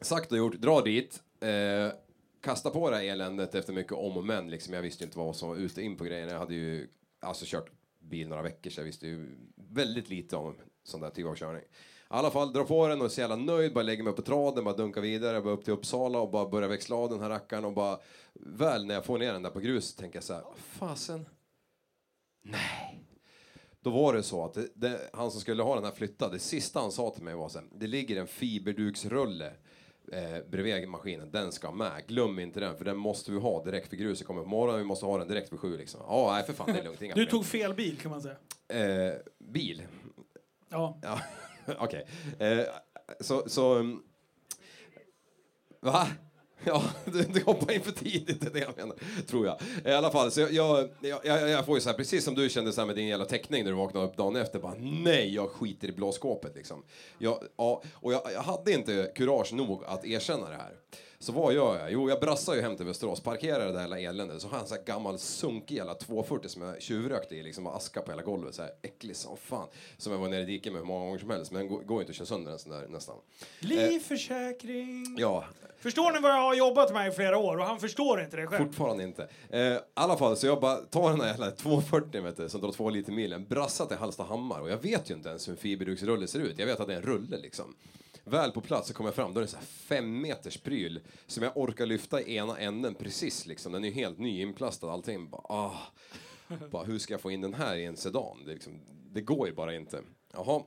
sagt och gjort, dra dit, eh, kasta på det här eländet efter mycket om och men liksom. Jag visste ju inte vad som var ute in på grejerna. Jag hade ju alltså kört bil några veckor så jag visste ju väldigt lite om sån där typ av körning. I alla fall, dra på den och är så jävla nöjd, bara lägger mig upp på traden, bara dunkar vidare, bara upp till Uppsala och bara börjar växla av den här rackaren och bara väl när jag får ner den där på grus tänker jag så här, fasen. Nej. Då var det så att det, det, han som skulle ha den här flyttad, det sista han sa till mig var så här, det ligger en fiberduksrulle eh, bredvid maskinen, den ska med. Glöm inte den, för den måste vi ha direkt för gruset kommer på morgonen, vi måste ha den direkt vid sju liksom. Ja, nej för fan, det är lugnt, inga Du problem. tog fel bil kan man säga. Eh, bil? Ja. Ja, okej. Eh, så, så... um, Va? Ja, du, du hoppar in för tidigt, det är det jag menar. Tror jag. I alla fall, så jag, jag, jag, jag får ju så här, precis som du kände så här med din jävla teckning när du vaknade upp dagen efter, bara nej, jag skiter i blåskåpet liksom. Jag, ja, och jag, jag hade inte kurage nog att erkänna det här. Så vad gör jag? Jo, jag brassar ju hem till Västerås, parkerar det där hela eländet, så har jag en sån här gammal sunkig jävla 240 som jag tjuvrökte i, liksom och aska på hela golvet, så här äcklig som fan. Som jag var nere i diket med hur många gånger som helst, men den går, ju inte att köra sönder en sån där nästan. Livförsäkring. Ja, Förstår ni vad jag har jobbat med i flera år och han förstår inte det själv? Fortfarande inte. Eh, I alla fall, så jag bara tar den här jävla 240 vet du, som drar två liter milen, brassar till Hallstahammar och jag vet ju inte ens hur en fiberduksrulle ser ut. Jag vet att det är en rulle liksom. Väl på plats så kommer jag fram, då är det så här fem meters pryl som jag orkar lyfta i ena änden precis liksom. Den är ju helt ny inplastad allting. Bara, ah. bara, hur ska jag få in den här i en sedan? Det, liksom, det går ju bara inte. Jaha.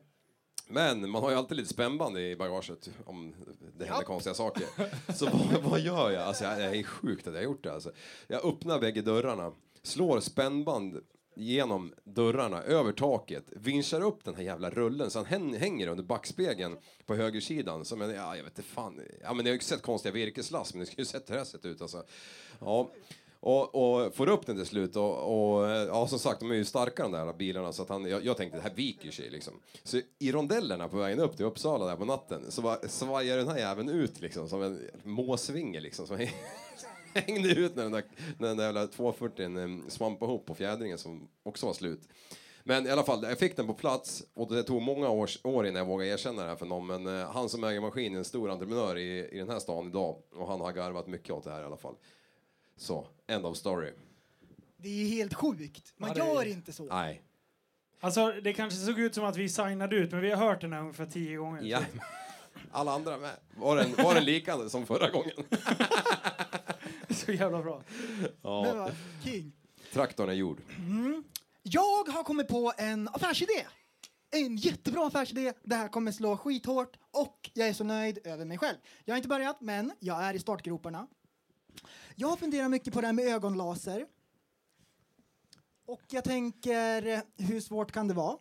Men man har ju alltid lite spännband i bagaget om det händer konstiga saker. Så vad, vad gör jag? Alltså jag, jag är sjukt att jag har gjort det. Alltså. Jag öppnar bägge dörrarna, slår spännband genom dörrarna, över taket, vinschar upp den här jävla rullen så han hänger under backspegeln på högersidan. Som en, ja, jag vet inte fan. Ja, men jag har ju sett konstiga virkeslass, men det skulle ju sett det här sett ut alltså. Ja. Och, och får upp den till slut och, och ja, som sagt, de är ju starka de där bilarna så att han, jag, jag tänkte det här viker sig liksom. Så i rondellerna på vägen upp till Uppsala där på natten så bara svajar den här jäveln ut liksom som en måsvinge liksom. Som hängde ut när den där, när den där jävla 240 um, svampade ihop på fjädringen som också var slut. Men i alla fall, jag fick den på plats och det tog många års, år innan jag vågade erkänna det här för någon. Men eh, han som äger maskinen är en stor entreprenör i, i den här stan idag och han har garvat mycket åt det här i alla fall. Så, end of story. Det är helt sjukt. Man Ja, det är- gör inte så. Nej. Alltså, det kanske såg ut som att vi signade ut, men vi har hört den här ungefär tio gånger. Ja. Alla andra med. Var den, var den likande som förra gången? Så jävla bra. Ja. king. Traktorn är gjord. Jag har kommit på en affärsidé. En jättebra affärsidé. Det här kommer slå skithårt och jag är så nöjd över mig själv. Jag har inte börjat, men jag är i startgroparna. Jag funderar mycket på det här med ögonlaser. Och jag tänker, hur svårt kan det vara?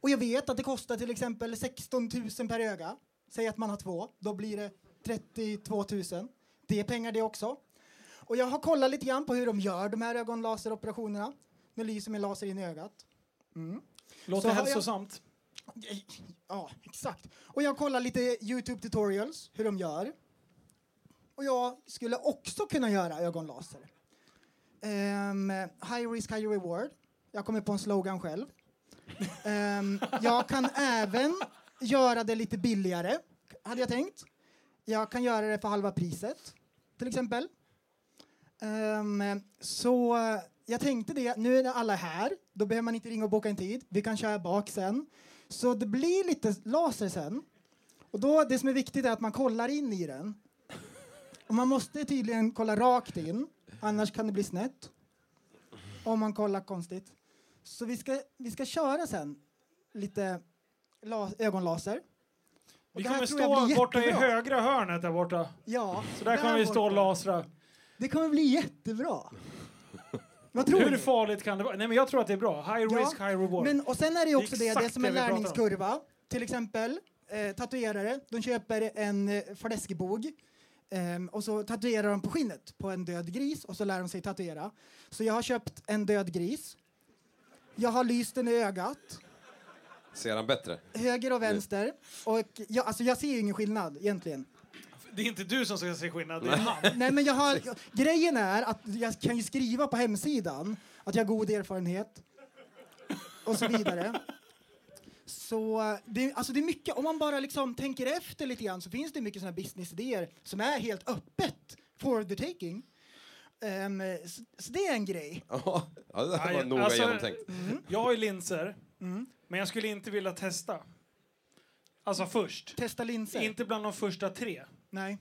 Och jag vet att det kostar till exempel 16 000 per öga. Säg att man har två, då blir det 32 000. Det är pengar det också. Och jag har kollat lite grann på hur de gör de här ögonlaseroperationerna. Nu lyser med laser in i ögat. Låter Så har jag- hälsosamt. Ja, exakt. Och jag kollar lite Youtube tutorials hur de gör. Och jag skulle också kunna göra ögonlaser. Ehm, high risk, high reward. Jag kommer på en slogan själv. Ehm, jag kan även göra det lite billigare, hade jag tänkt. Jag kan göra det för halva priset, till exempel. Um, så jag tänkte det, nu är alla här, då behöver man inte ringa och boka en tid. Vi kan köra bak sen. Så det blir lite laser sen. Och då, det som är viktigt är att man kollar in i den. Och man måste tydligen kolla rakt in, annars kan det bli snett. Om man kollar konstigt. Så vi ska, vi ska köra sen lite ögonlaser. Vi det kommer stå borta i högra hörnet där borta. Ja, Så där kommer vi stå och lasra. Det kommer bli jättebra. Vad tror Hur ni? farligt kan det vara? Nej men jag tror att det är bra. High Ja, risk, high reward. Men, och sen är det också det, det, som en det vi pratar om. lärningskurva. Till exempel eh, tatuerare, de köper en eh, fläskbog ehm, och så tatuerar de på skinnet på en död gris och så lär de sig tatuera. Så jag har köpt en död gris. Jag har lyst den i ögat, Ser han bättre? höger och vänster. Och jag, alltså jag ser ju ingen skillnad egentligen. Det är inte du som ska se skillnad, det är han. Nej, men jag har, grejen är att jag kan ju skriva på hemsidan att jag har god erfarenhet och så vidare. Så det, alltså det är mycket, om man bara liksom tänker efter lite grann så finns det mycket sådana businessidéer som är helt öppet for the taking. Ehm, så, så det är en grej. Ja, det var noga alltså- genomtänkt. Jag har ju linser, men jag skulle inte vilja testa. Alltså först. Testa linser. Inte bland de första tre. Nej.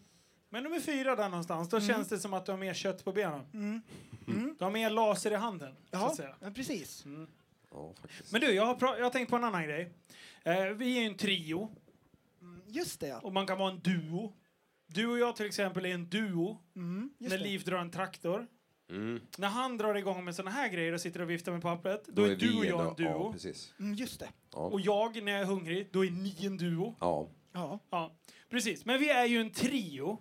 Men nummer fyra där någonstans, då känns det som att du har mer kött på benen. Du har mer laser i handen, så Ja, att säga. ja, precis. Faktiskt. Men du, jag har, jag har tänkt på en annan grej. Eh, vi är ju en trio, Just det, ja. och man kan vara en duo. Du och jag till exempel är en duo, Mm, just när det. Liv drar en traktor. Mm. När han drar igång med såna här grejer och sitter och viftar med pappret, då, Då är, är du och jag en duo. Ja, precis. Mm, just det. Ja. Och jag, när jag är hungrig, då är ni en duo. Ja. Ja. Ja, precis. Men vi är ju en trio.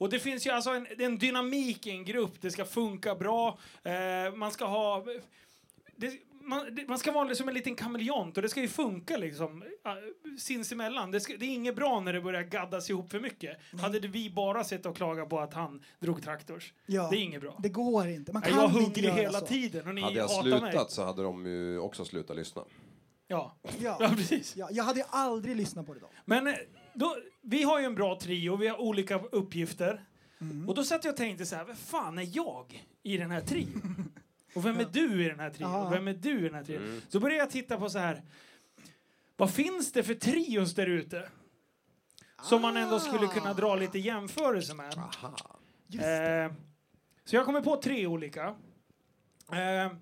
Och det finns ju alltså en, en dynamik i en grupp. Det ska funka bra. Eh, man ska ha... Det, man, det, man ska vara som en liten kameleont och det ska ju funka liksom äh, sinsemellan. Det, ska, det är inget bra när det börjar gaddas ihop för mycket. Hade det vi bara sett och klagat på att han drog traktors. Ja. Det är inget bra. Det går inte. Man kan jag hungrig göra hela så. tiden och ni Hade jag slutat mig. så hade de ju också slutat lyssna. Ja. Ja. ja, precis. Ja, jag hade aldrig lyssnat på det då. Men eh, då, vi har ju en bra trio, vi har olika uppgifter. Och då satt jag och tänkte så här, vem fan är jag i den här trion? Och vem är du i den här trion? Och vem är du i den här trion? Så började jag titta på så här, vad finns det för trios där ute? Som man ändå skulle kunna dra lite jämförelse med. Eh, så jag kommer på tre olika. Eh,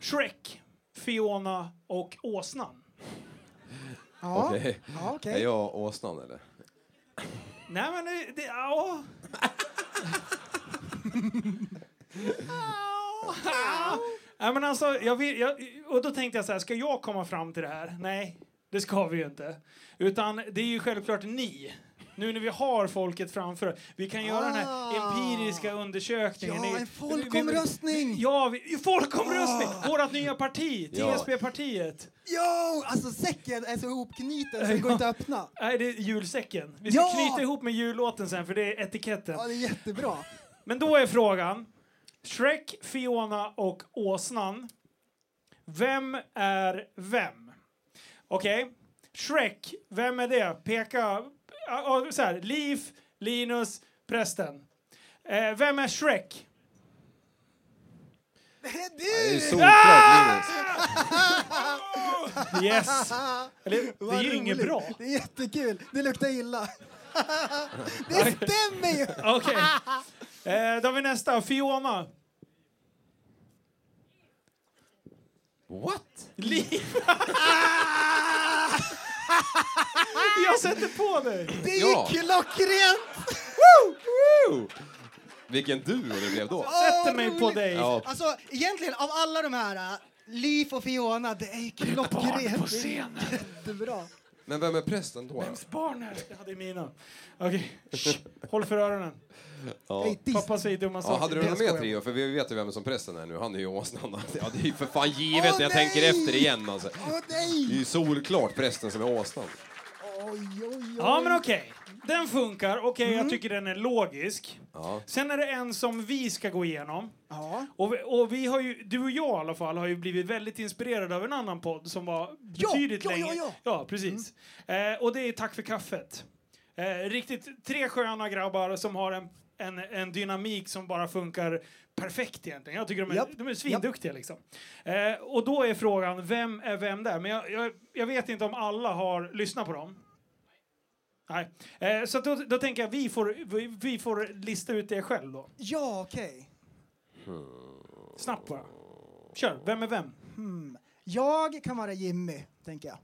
Shrek, Fiona och Åsnan. Ja, Okej. ja okej. Är jag åsnan eller? Nej men det, det ja. Nej men alltså, jag vill, jag, och då tänkte jag så här, ska jag komma fram till det här? Nej, det ska vi ju inte. Utan det är ju självklart ni. Nu när vi har folket framför Vi kan göra den här Ah. empiriska undersökningen. Ja, en folkomröstning! Ja, vi, folkomröstning! Vårt nya parti, Ja. TSB-partiet. Jo, alltså säcken är så ihopknuten så det går inte att öppna. Nej, det är julsäcken. Vi ska Ja! knyta ihop med jullåten sen, för det är etiketten. Ja, det är jättebra. Men då är frågan, Shrek, Fiona och Åsnan. Vem är vem? Okej, Shrek, vem är det? Peka, så här, Liv, Linus, prästen. Eh, vem är Shrek? Det är Det är ju du! solklart Linus. Yes! Eller, det är ju inget bra. Det är jättekul. Det luktar illa. Det stämmer ju! Okej. Eh, då har vi nästa, Fiona. What? Liv! Jag sätter på dig! Det är Ja. ju klockrent! Woo! Vilken duo det blev då. Sätter mig på dig. Ja, Alltså, egentligen av alla de här, äh, Liv och Fiona, det är ju klockrent. på scenen. Det är Jättebra. Men vem är prästen då? Vems barn är det? Ja, det är mina. Okej, Shh. håll för öronen. Ja. Pappa säger dumma Ja, saker. hade du Jag något mer trio? För vi vet ju vem som prästen är nu. Han är ju åsnan. Ja, det är ju för fan givet. Åh, jag tänker nej! efter igen alltså. Åh Det är nej! ju solklart prästen som är åsnan. Oj, oj, oj. Ja, men okej. Den funkar. Okej, jag tycker den är logisk. Ja. Sen är det en som vi ska gå igenom. Ja. Och vi, och vi har ju, du och jag i alla fall, har ju blivit väldigt inspirerade av en annan podd som var Ja, betydligt ja, längre. ja, ja. ja precis. Eh, och det är Tack för kaffet. Eh, riktigt tre sköna grabbar som har en, en, en dynamik som bara funkar perfekt egentligen. Jag tycker de är, Japp. de är svinduktiga liksom. Eh, och då är frågan, vem är vem där? Men jag, jag, jag vet inte om alla har lyssnat på dem. Nej. Eh, så då, då tänker jag vi får, vi, vi får lista ut det själv då. Ja, okej. Snabbt bara. Kör, vem är vem? Jag kan vara Jimmy, tänker jag.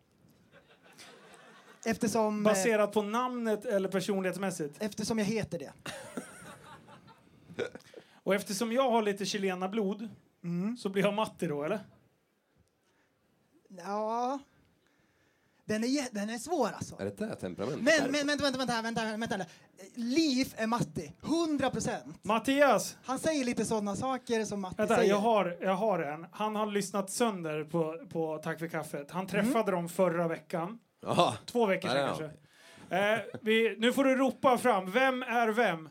Eftersom, eh, Baserat på namnet eller personlighetsmässigt? eftersom jag heter det. Och eftersom jag har lite chilena-blod så blir jag Matti då, eller? Ja. Den är, den är svår alltså. Är det där temperamentet? Men, men vänta, vänta, vänta, vänta, vänta, vänta. Liv är Matti, 100 procent. Mattias! Han säger lite sådana saker som Matti Vänta, säger. jag har, jag har en. Han har lyssnat sönder på, på Tack för kaffet. Han träffade dem förra veckan. Jaha. Två veckor sedan kanske. Eh, vi, nu får du ropa fram. Vem är vem?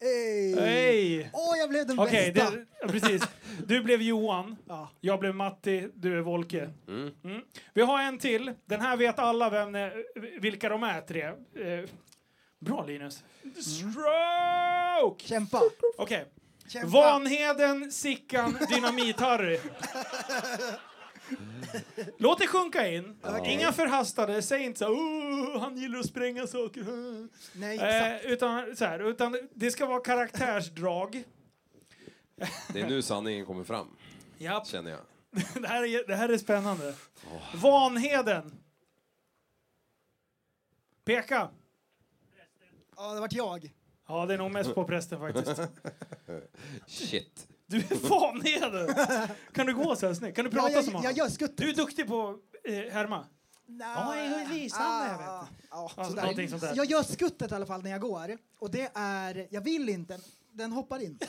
Hej! Hej! Åh, jag blev den Okej, bästa! det- ja, precis. Du blev Johan. Ja. Jag blev Matti, du är Volke. Mm. Mm. Vi har en till. Den här vet alla vem, det- vilka de är, tre. Eh, bra, Linus. Stroke! Kämpa! Okej. Kämpa! Vanheden, Sickan, Dynamit-Harry. Låt det sjunka in. Inga förhastade. Säg inte så här, "Åh, han gillar att spränga saker. Nej, Eh, utan, så här, utan det ska vara karaktärsdrag. Det är nu sanningen kommer fram, Japp. känner jag. Det här är, det här är spännande. Vanheden. Peka. Ja, det vart jag. Ja, det är nog mest på prästen faktiskt. Shit. Du är Vanheden. Kan du gå så här snyggt? Kan du prata ja, jag, som jag honom? gör skuttet. Du är duktig på eh, härma. Ja, jag är lysande, jag vet. Ja, Alltså, sådär. någonting sånt där. Jag gör skuttet i alla fall när jag går. Och det är, jag vill inte, den hoppar in.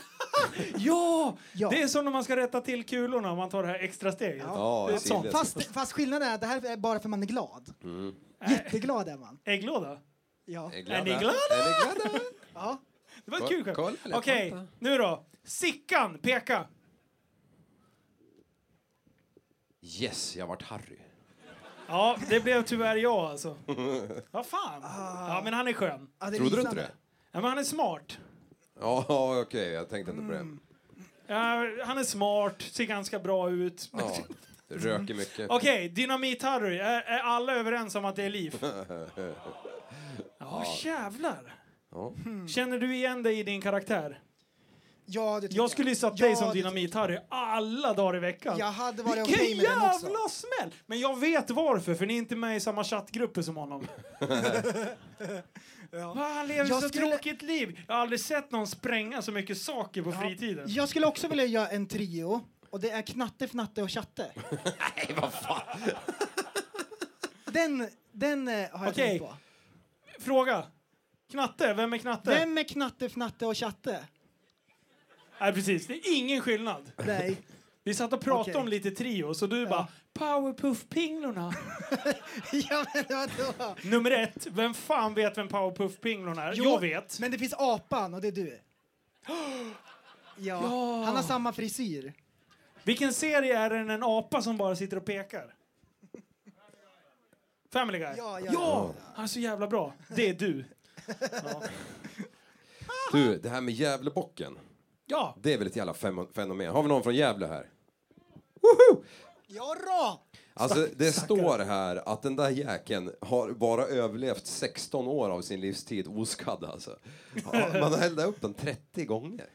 Ja! Ja. Det är som när man ska rätta till kulorna om man tar det här extra steget. Ja, det är Silles. sånt. Fast, fast skillnaden är att det här är bara för man är glad. Jätteglad är man. Ägglåda? Ja. Är, Är ni glada? Är ni glada? ja. Det var ett kul skämt. Okej, Vänta. nu då. Sickan, peka. Yes, jag vart Harry. Ja, det blev tyvärr jag alltså. Vad fan. Ja, men han är skön. ja Trodde du inte det? Ja, men han är smart. Ja, ja, okej, jag tänkte inte på det. Mm. Ja, han är smart, ser ganska bra ut. Ja, röker mycket. Okej, Dynamit-Harry. Är, är alla överens om att det är liv? Ja, jävlar. Ja. Känner du igen dig i din karaktär? Ja, det tycker Jag skulle satt dig Ja, som det Dynamit-Harry alla dagar i veckan. Jag hade varit Vilken okej med den också. jävla smäll! Men jag vet varför, för ni är inte med i samma chattgrupper som honom. Va, han lever Jag så skulle- tråkigt liv. Jag har aldrig sett någon spränga så mycket saker på fritiden. Jag skulle också vilja göra en trio. Och det är Knatte, Fnatte och Chatte. Nej, vad fan. Den, den eh, har jag Okej. tänkt på. Fråga. Knatte, vem är Knatte? Vem är Knatte, Fnatte och Chatte? Nej, precis. Det är ingen skillnad. Nej. Vi satt och pratade Okej. om lite trio, så du bara Powerpuff-pinglorna. ja, men vadå? Nummer ett, vem fan vet vem Powerpuff-pinglorna är? jag vet. Men det finns apan och det är du. Ja, han har samma frisyr. Vilken serie är det en apa som bara sitter och pekar? Family Guy? Ja, ja, ja! ja. Han är så jävla bra. Det är du. Du, det här med Gävlebocken. Ja. Det är väl ett jävla fem- fenomen. Har vi någon från Gävle här? Ja, då! Alltså, det står här att den där jäkeln har bara överlevt 16 år av sin livstid oskadd alltså. Ja, Man har eldat upp den 30 gånger.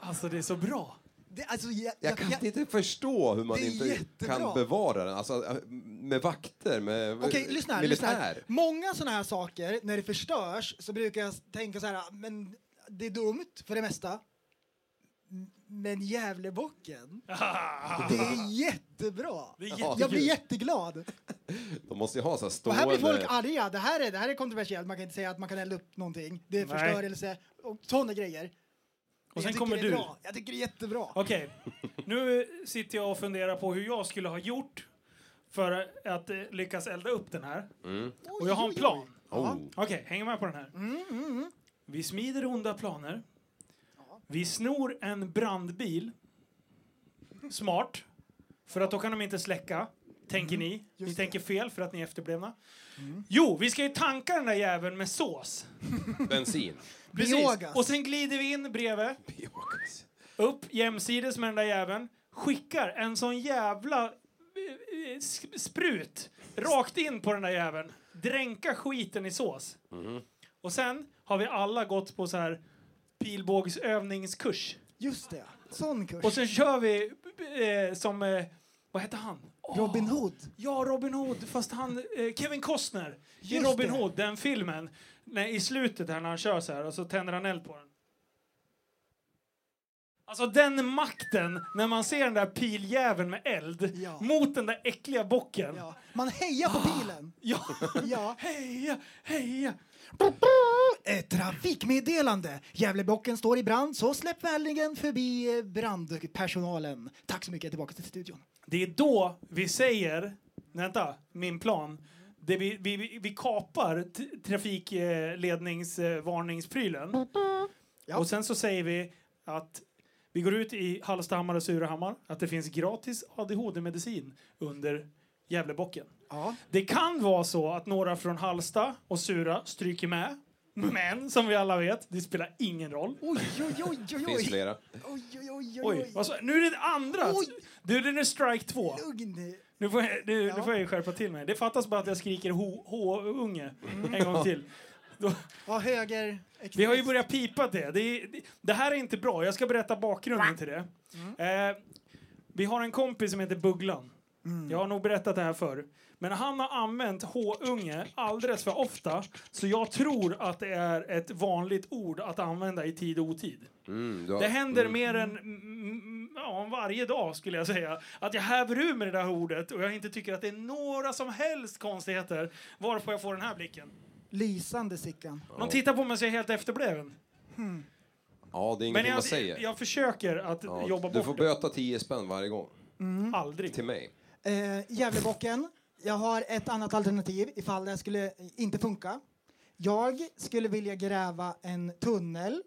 Alltså det är så bra. Det, alltså, jag, Jag jag, kan jag, inte förstå hur man inte jättebra. kan bevara den. Alltså, med vakter, med lyssna här, lyssna här. militär. Många sådana här saker, när det förstörs, så brukar jag tänka så här, men det är dumt för det mesta. Men Gävlebocken, Ah. det är jättebra. Det är jättekul. Jag blir jätteglad. De måste ju ha så här Och stående... här blir folk arga. Det här är, det här är kontroversiellt. Man kan inte säga att man kan elda upp någonting. Det är Nej. förstörelse och sådana grejer. Och sen jag tycker kommer det är du. Bra. Jag tycker det är jättebra. Okej, nu sitter jag och funderar på hur jag skulle ha gjort för att eh, lyckas elda upp den här. Mm. Och jag har en plan. Oh. Okej, häng med på den här. Mm, Vi smider onda planer. Vi snor en brandbil. Smart. För att då kan de inte släcka. Tänker ni. Ni Mm. Mm. tänker fel för att ni är efterblivna. Jo, vi ska ju tanka den där jäveln med sås. Bensin. Precis. Biogas. Och sen glider vi in bredvid. Upp jämsides med den där jäveln. Skickar en sån jävla eh, eh, sk- sprut rakt in på den där jäveln. Dränka skiten i sås. Och sen har vi alla gått på så här pilbågsövningskurs. Just det. Sån kurs. Och sen kör vi eh, som, eh, vad heter han? Robin Hood. Ja, Robin Hood, fast han, eh, Kevin Costner i Robin. Hood, den filmen. Nej, I slutet här när han kör så här och så tänder han eld på den. Alltså den makten när man ser den där piljäveln med eld Ja. mot den där äckliga bocken. Ja. Man hejar på bilen. Ja. Ja. heja, heja. Ett trafikmeddelande. Gävlebocken står i brand, så släpp vänligen förbi eh, brandpersonalen. Tack så mycket, tillbaka till studion. Det är då vi säger, vänta, min plan. Det vi, vi, vi- kapar trafikledningsvarningsprylen. Ja. Och sen så säger vi att vi går ut i Hallstahammar och Surahammar att det finns gratis ADHD-medicin under Gävlebocken. Ja. Det kan vara så att några från Hallsta och Sura stryker med. Men som vi alla vet, det spelar ingen roll. Oj, oj, oj, oj, finns oj. flera. Oj, oj, oj, Oj, oj. vad så, nu är det andra! Oj. Du, det är strike två. Lugn. Nu får, jag, nu, Ja. nu får jag skärpa till mig. Det fattas bara att jag skriker H-unge en gång till. Då, Ja, höger. vi har ju börjat pipa det. Det, är- det. det här är inte bra. Jag ska berätta bakgrunden till det. Eh, vi har en kompis som heter Bugglan. Jag har nog berättat det här förr. Men han har använt H-unge alldeles för ofta så jag tror att det är ett vanligt ord att använda i tid och otid. Mm, du har, Det händer mer än mm, mm, ja, varje dag skulle jag säga. Att jag häver ur med det där ordet och jag inte tycker att det är några som helst konstigheter. Varpå jag får den här blicken. Lysande Sickan. De tittar på mig och ser helt efterbliven. Ja, det är ingenting Men man jag, säger. jag försöker att Ja, jobba du bort får det. böta 10 spänn varje gång. Aldrig. Till mig. Eh, Gävlebocken. Jag har ett annat alternativ ifall det skulle inte funka. Jag skulle vilja gräva en tunnel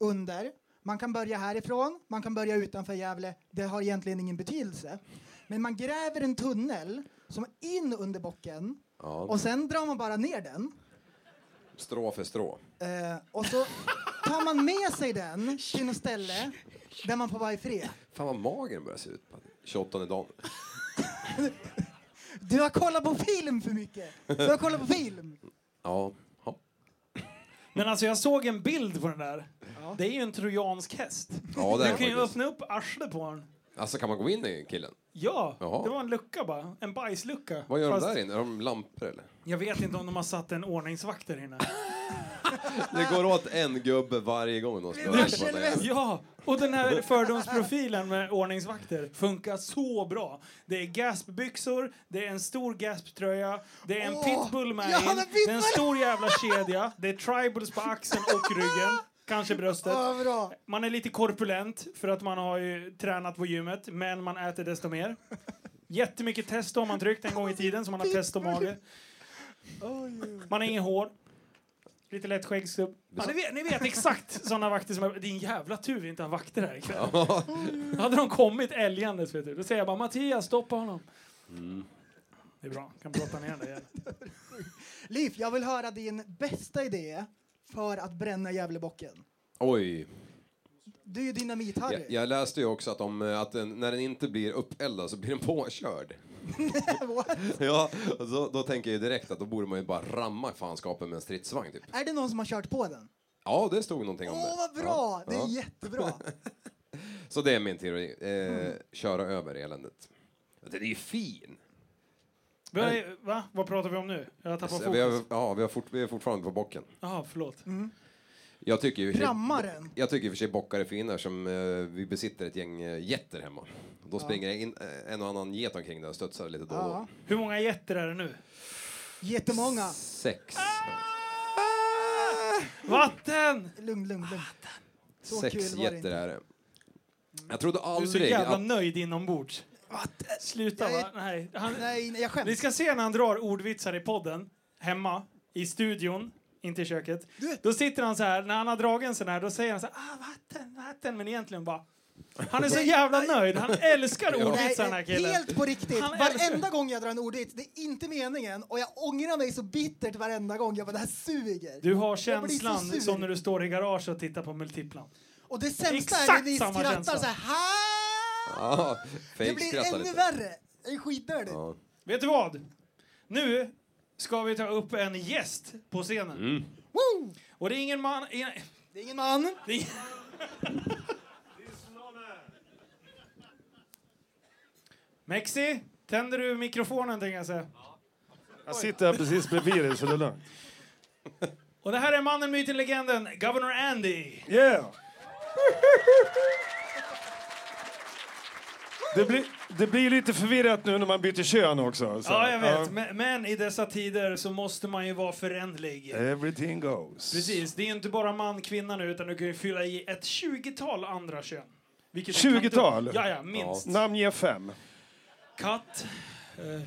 under. Man kan börja härifrån, man kan börja utanför Gävle. Det har egentligen ingen betydelse. Men man gräver en tunnel som är in under bocken Ja. och sen drar man bara ner den. Strå för strå. Eh, och så tar man med sig den till något ställe där man får vara i fred. Fan vad magen börjar se ut på 28 dagen. Du har kollat på film för mycket. Du har kollat på film. Ja. ja. Men alltså jag såg en bild på den där. Det är ju en trojansk häst. Ja, det är Du kan ju faktiskt. öppna upp arslet på den. Alltså kan man gå in i killen? Ja, Jaha. det var en lucka bara. En bajslucka. Vad gör Fast de där inne? Är de lampor eller? Jag vet inte om de har satt en ordningsvakt där inne. Det går åt en gubbe varje gång de ska Värsta på det. Ja, och den här fördomsprofilen med ordningsvakter funkar så bra. Det är gaspbyxor, det är en stor gasptröja, det är en Åh, pitbull med in, det är en stor jävla kedja, det är tribals på axeln och ryggen, kanske bröstet. Bra. Man är lite korpulent för att man har ju tränat på gymmet, men man äter desto mer. Jättemycket testo har man tryckt en gång i tiden, så man har testomage. Man har inget hår. Lite lätt skäggstubb. Ja, ni, vet, ni vet exakt såna vakter som är... Det är en jävla tur vi inte har vakter här ikväll. Hade de kommit älgandes, vet du, då säger jag bara Mattias, stoppa honom. Det är bra, kan brotta ner där jäveln. Liv, jag vill höra din bästa idé för att bränna Gävlebocken. Oj. Du är ju dynamit-Harry. Jag, jag läste ju också att, de, att den, när den inte blir uppeldad så blir den påkörd. What? Ja, då, då tänker jag ju direkt att då borde man ju bara ramma fanskapen med en stridsvagn typ. Är det någon som har kört på den? Ja, det stod någonting om Åh, det. vad bra! Ja, Det är ja. jättebra. Så det är min teori. Eh, Köra över eländet. Den är ju fin. Vad är- Va? Vad pratar vi om nu? Jag har tappat Så vi, har, fokus. ja, vi, har fort, vi är fortfarande på bocken. Jaha, förlåt. Jag tycker ju Prammaren. Jag tycker i och för sig bockar är fina som eh, vi besitter ett gäng eh, getter hemma. Då springer det in, eh, en och annan get omkring där och studsar lite då och Ja. Hur många getter är det nu? Jättemånga. Sex. Vatten! Lugn, lugn, lugn. Så Sex kul var det getter inte. är det. Jag trodde Du är så aldrig jävla att... nöjd inombords. Vatten. Sluta Jag va? Nej. Han, Nej, nej, jag vi skäms. ska se när han drar ordvitsar i podden, hemma, i studion, inte i köket. Du- Då sitter han så här, när han har dragit en sån här, då säger han så här, ah, vatten, vatten, men egentligen bara... Han är så jävla nöjd, han älskar Nej, ordvitsar den här killen. helt på riktigt. Han älskar- Varenda gång jag drar en ordvits, det är inte meningen och jag ångrar mig så bittert varenda gång. Jag bara, det här suger. Du har känslan som när du står i garage och tittar på multiplan. Och det sämsta är Exakt när ni samma skrattar känsla. så här! Ja, Det blir ännu lite. värre. Det är skitnödigt. Ja. Vet du vad? Nu ska vi ta upp en gäst på scenen. Mm. Woo! Och det är ingen man... ingen- Det är ingen man. Det är... Mexi, tänder du mikrofonen tänker jag säga. Jag sitter här precis bredvid dig så det är lugnt. Och det här är mannen, myten, legenden, Governor Andy. Yeah! Det blir, det blir lite förvirrat nu när man byter kön också. så- Ja, jag vet. ja. Men, men i dessa tider så måste man ju vara förändlig. Everything goes. Precis, det är inte bara man, kvinna nu, utan du kan ju fylla i ett 20-tal andra kön. Vilket 20-tal? kan du- Ja, ja, minst. Namnge fem. Katt. eh, eh,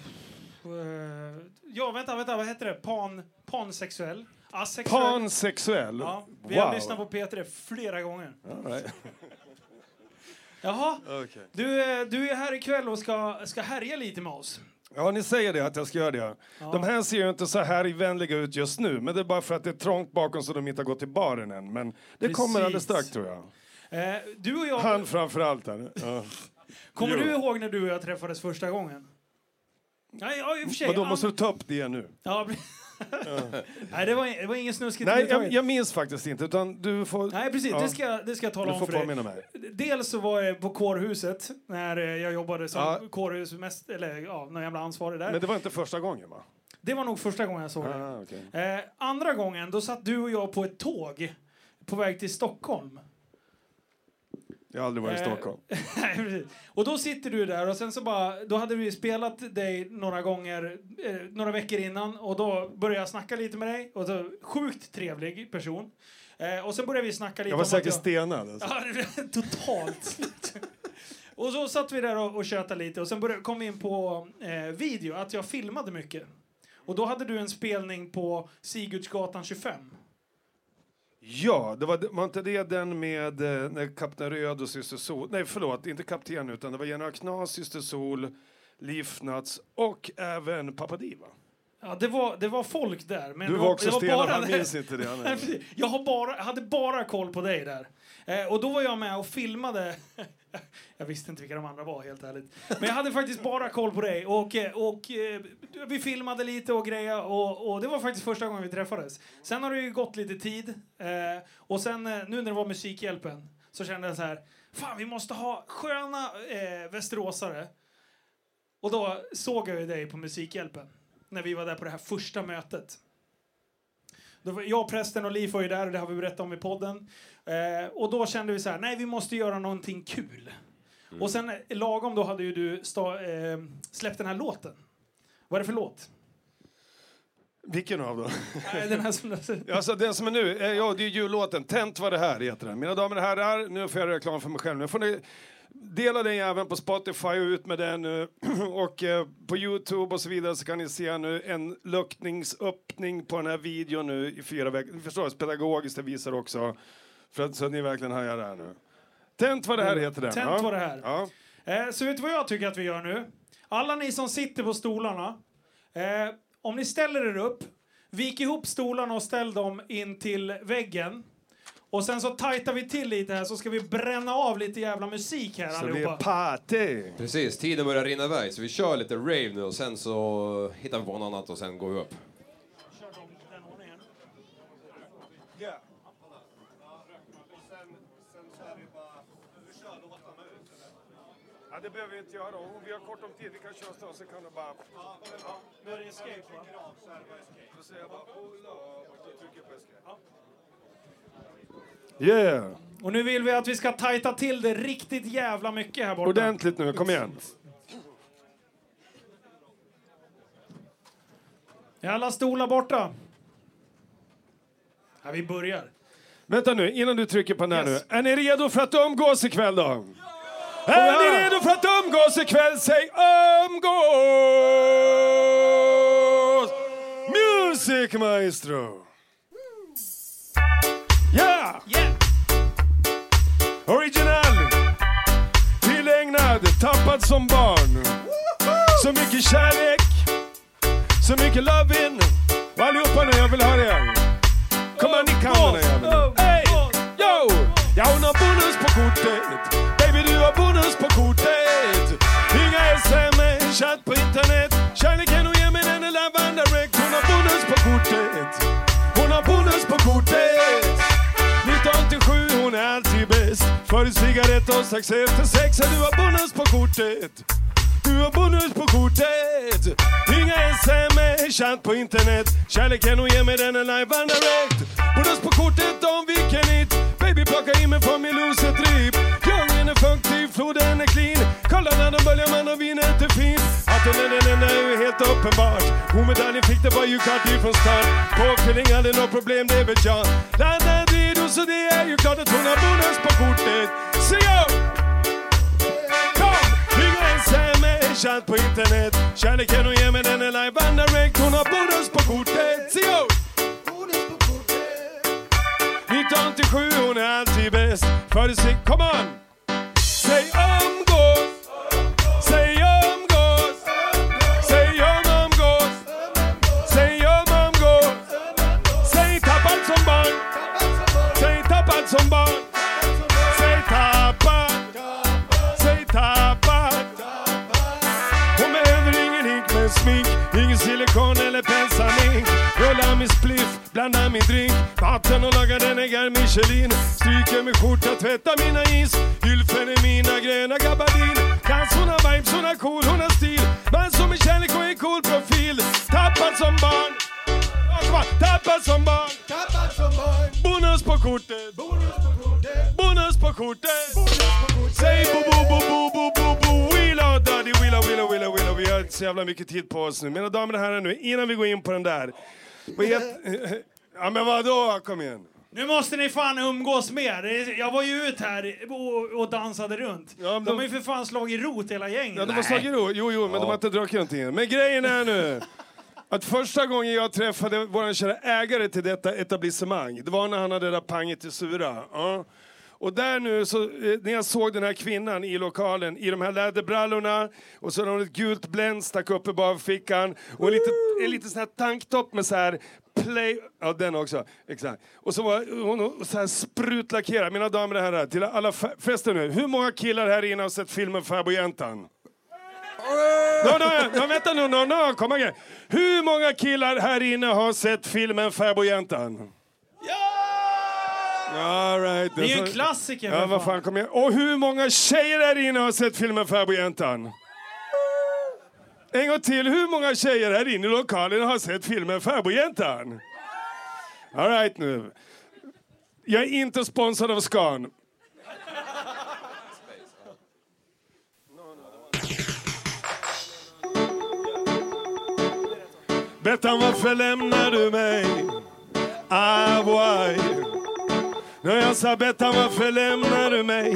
ja, vänta, vänta, vad heter det? Pan, pansexuell? Asexuell? Pansexuell. Ja, vi har Wow. lyssnat på P3 flera gånger. All right. Jaha, Okej. du, är- du är här ikväll och ska, ska härja lite med oss. Ja, ni säger det att jag ska göra det. De här ser ju inte så här vänliga ut just nu, men det är bara för att det är trångt bakom så de inte har gått till baren än. Men det Precis. kommer alldeles strax tror jag. Eh, du och jag, Han framför allt här. Ja. kommer Jo. du ihåg när du och jag träffades första gången? Nej, ja, i och för sig. Men då måste du ta upp det nu. Ja, Nej, det var, det var ingen snuskigt Nej, jag, jag minns faktiskt inte, utan du får... Nej, precis. Ja. Det, ska, det ska jag tala Du om för dig. mig. Dels så var jag på kårhuset när jag jobbade som Ja. kårhusmäst, eller ja, någon jävla ansvarig där. Men det var inte första gången va? Det var nog första gången jag såg det. Ah, okej. Eh, andra gången, då satt du och jag på ett tåg på väg till Stockholm. Jag har aldrig varit i Eh, Stockholm. Nej, precis. och då sitter du där och sen så bara, då hade vi spelat dig några gånger, eh, några veckor innan och då började jag snacka lite med dig och så, sjukt trevlig person. Eh, och sen började vi snacka lite Jag var säkert jag, stenad. Alltså. Ja, totalt. och så satt vi där och, och tjötade lite och sen började, kom vi in på eh, video, att jag filmade mycket. Och då hade du en spelning på Sigurdsgatan 25. Ja, det var, var inte det den med eh, när Kapten Röd och Syster Sol... Nej, förlåt, inte Kapten utan det var General Knas, Syster Sol, Livnats och även Pappa Diva. Ja, det var, det var folk där. Men Du var också stenad, bara- han minns inte det. Jag har bara, hade bara koll på dig där. Eh, och då var jag med och filmade. jag visste inte vilka de andra var, helt ärligt. Men jag hade faktiskt bara koll på dig. Och, eh, och, och vi filmade lite och grejer. Och, och det var faktiskt första gången vi träffades. Sen har det ju gått lite tid. Eh, och sen nu när det var Musikhjälpen så kände jag så här. Fan, vi måste ha sköna eh, västeråsare. Och då såg jag ju dig på Musikhjälpen. När vi var där på det här första mötet. Jag, prästen och Liv var ju där och det har vi berättat om i podden. Eh, och då kände vi så här, nej vi måste göra någonting kul. Och sen eh, lagom då hade ju du sta, eh, släppt den här låten. Vad är det för låt? Vilken av dem? Den här som... Alltså den som är nu, eh, ja det är jullåten. Tänt var det här heter den. Mina damer och herrar, nu får jag reklam för mig själv. Nu får ni dela den även på Spotify och ut med den nu. Och eh, på Youtube och så vidare så kan ni se nu en luckningsöppning på den här videon nu i fyra veckor. Ni förstår, pedagogiskt det visar också. För att, så att ni verkligen hajar det här nu. Tänt var det här heter den. Tänt ja. var det här. Ja. Eh, så vet du vad jag tycker att vi gör nu? Alla ni som sitter på stolarna. Eh, om ni ställer er upp, vik ihop stolarna och ställ dem in till väggen. Och sen så tajtar vi till lite här så ska vi bränna av lite jävla musik här Så det är allihopa. party. Precis, tiden börjar rinna iväg så vi kör lite rave nu och sen så hittar vi på något annat och sen går vi upp. Ja, det behöver vi inte göra. Om vi har kort om tid, vi kan köra så, så kan du bara... Nu är det escape va? Då säger jag bara Ola och du trycker på escape. Yeah. Och nu vill vi att vi ska tajta till det riktigt jävla mycket här borta. Ordentligt nu, kom igen. Är alla stolar borta? Ja, vi börjar. Vänta nu, innan du trycker på den här Yes. nu. Är ni redo för att umgås ikväll då? Är ni redo för att umgås ikväll? Säg umgås! Music maestro! Ja! Yeah! Original! Tillägnad, tappad som barn. Så mycket kärlek, så mycket loving. Och allihopa nu, jag vill höra er. Kom igen, ni kan den här jäveln. Hey! Yo! Ja, hon har bonus på kortet. Baby, du har bonus på kortet. Inga sms, chatt på internet. Kärleken För Före cigarett och strax efter sex. Du har bonus på kortet. Du har bonus på kortet. Inga sms, chatt på internet. Kärleken hon ger mig den är live and direct. Bonus på kortet om vilken hit. Baby plocka in mig från min loser trip. Djungeln är funktiv, floden är clean. Kolla när de böljar man och vinet är fint. Att hon är den enda är ju helt uppenbart. Hon medaljen fick det var ju klart ifrån start. Påfyllning aldrig något problem, det vet jag. Landat Jo, så det är ju klart att hon har bonus på kortet. Se jag Kom! Inga sms, chatt på internet. Kärleken hon ger mig den är live and direct. Hon har bonus på kortet. Se yo! 1987, hon är alltid bäst. Före sig, come on! Säg umgås! Eller pensarmink Rullar min spliff, blandar min drink. Vatten och lagar den äggar Michelin. Stryker min skjorta, tvättar mina jeans Gylfen är mina gröna gabardin Dans, hon har vibes, hon har cool, hon har stil. Man som är kärlek och en cool profil. Tappad som barn. Ja, kom on. Tappad som barn. Bonus på kortet. Bonus på kortet. Säg bo bo bo bo bo bo bo inte så jävla mycket tid på oss nu. Mina damer och herrar nu, innan vi går in på den där. Vad heter... Ja men vadå, kom igen. Nu måste ni fan umgås mer. Jag var ju ut här och, och dansade runt. Ja, de de- har ju för fan slagit rot hela gänget. Ja, de har slagit ro. Jo, jo, men de har inte druckit någonting. Men grejen är nu att första gången jag träffade vår kära ägare till detta etablissemang, det var när han hade det där panget i Sura. Ja. Och där nu, så, eh, när jag såg den här kvinnan i lokalen i de här läderbrallorna och så hade hon ett gult Blend stack upp i bakfickan och en liten, en liten sån här tanktopp med så här play... Ja, den också. Exakt. Och så var hon så här sprutlackerad. Mina damer och herrar, till alla fe- fester nu. Hur många killar här inne har sett filmen Fäbodjäntan? No, no, no, vänta nu, no, no, kom igen. Hur många killar här inne har sett filmen Fäbodjäntan? All right, Det är ju en klassiker Ja, vad fan, kom igen. Och hur många tjejer här inne har sett filmen Fäbodjäntan? En gång till, hur många tjejer här inne i lokalen har sett filmen Fäbodjäntan? All right nu. Jag är inte sponsrad av Scan. Bettan, varför lämnar du mig? Ah, why? När jag sa Bettan, varför lämnar du mig?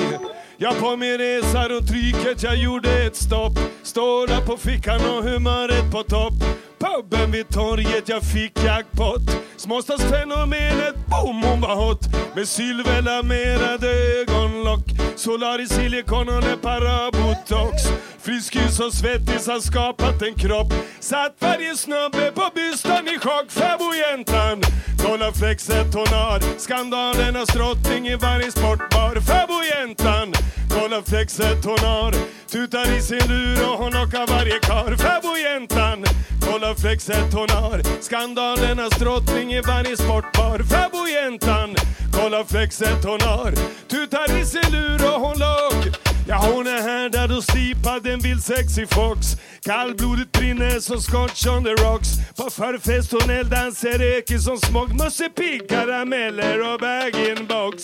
Jag på min resa runt riket, jag gjorde ett stopp. Står där på fickan och humöret på topp. Puben vid torget, jag fick jackpot. Småstadsfenomenet, boom, hon var hot. Med silverlamerade ögonlock Solaris, silikon och läppar botox Friskis och svettis har skapat en kropp. Satt varje snubbe på bystan i chock Fäbodjäntan Kolla flexet hon har Skandalernas drottning i varje sportbar Fäbodjäntan. Kolla flexet hon har Tutar i sin lur och hon knockar varje kar. Fäbodjäntan. Kolla flexet hon har Skandalernas drottning i varje sportbar Fäbodjäntan. Kolla flexet hon har Tutar i sin lur och hon lock Ja, hon är härdad och slipad, en vild sexy fox. Kallblodet brinner som scotch on the rocks. På förfest hon elddansar, röker som smog. Musse Pigg, karameller och bag-in-box.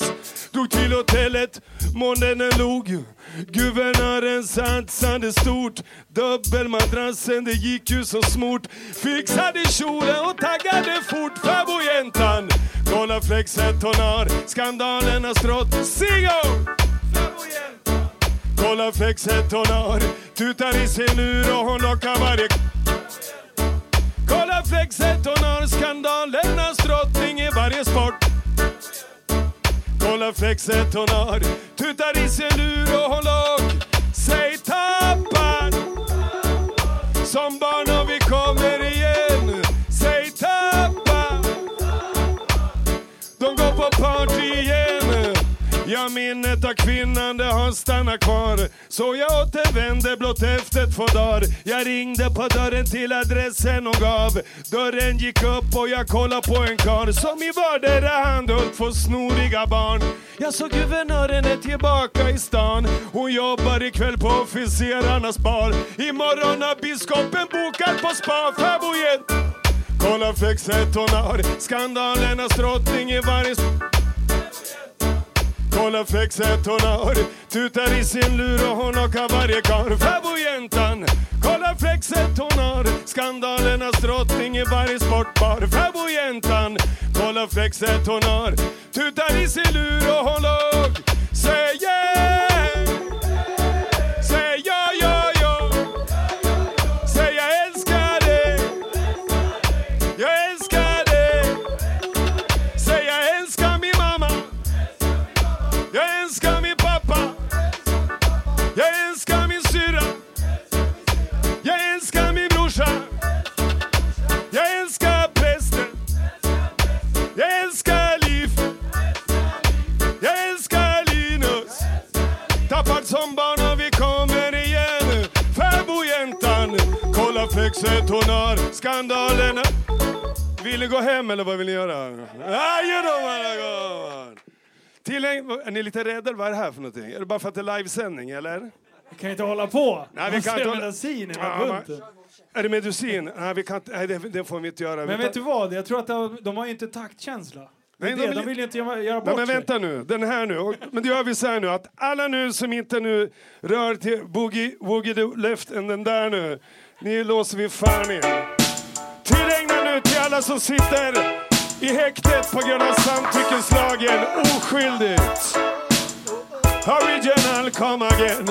Drog till hotellet, månen log. Guvernören satsade stort. Dubbelmadrassen, det gick ju så smort. Fixade kjolen och taggade fort. Flamboyantan, kolla flexet hon har. drott har strått. Singo! Kolla flexet hon har. Tutar i sin lur och hon lockar varje... Kolla flexet hon har. Skandalernas drottning i varje sport. Kolla flexet hon har. Tutar i sin lur och hon lock. Säg tappad. Som barn och vi kommer igen. Säg tappad. De går på party igen. Ja, minnet av kvinnan det har stannat kvar. Så jag återvände blott efter två dagar. Jag ringde på dörren till adressen och gav. Dörren gick upp och jag kollade på en karl som i vardera hand höll två snoriga barn. Jag såg guvernören är tillbaka i stan. Hon jobbar ikväll på officerarnas bar. Imorgon har biskopen bokat på spa. Favorit. Kolla flexet hon har. Skandalernas drottning i varje Kolla flexet hon har Tutar i sin lur och hon lockar varje karl Fäbodjäntan, Kolla flexet hon har Skandalernas drottning i varje sportbar. Fäbodjäntan, Kolla flexet hon har Tutar i sin lur och hon låg Säg Flexet hon har. Skandalerna. Vill ni gå hem eller vad vill ni göra? Jajamän! Tillägg, är ni lite rädda? Vad är det här för någonting? Är det bara för att det är livesändning eller? Vi kan inte hålla på. Nej, vi kan inte hålla- medicin i Ja, här men- bunten. Är det medicin? Nej, vi kan inte, nej det, det får vi inte göra. Men Vi vet du vad? Jag tror att de, de har ju inte taktkänsla. Det är Nej, det. de De vill- vill ju inte göra, göra Nej, bort men sig. vänta nu, den här nu. Och- Men det gör vi så här nu att alla nu som inte nu rör till boogie, woogie the left and den där nu. Ni låser vi fan in. Tillägna nu till alla som sitter i häktet på grund av samtyckeslagen oskyldigt. Original come again.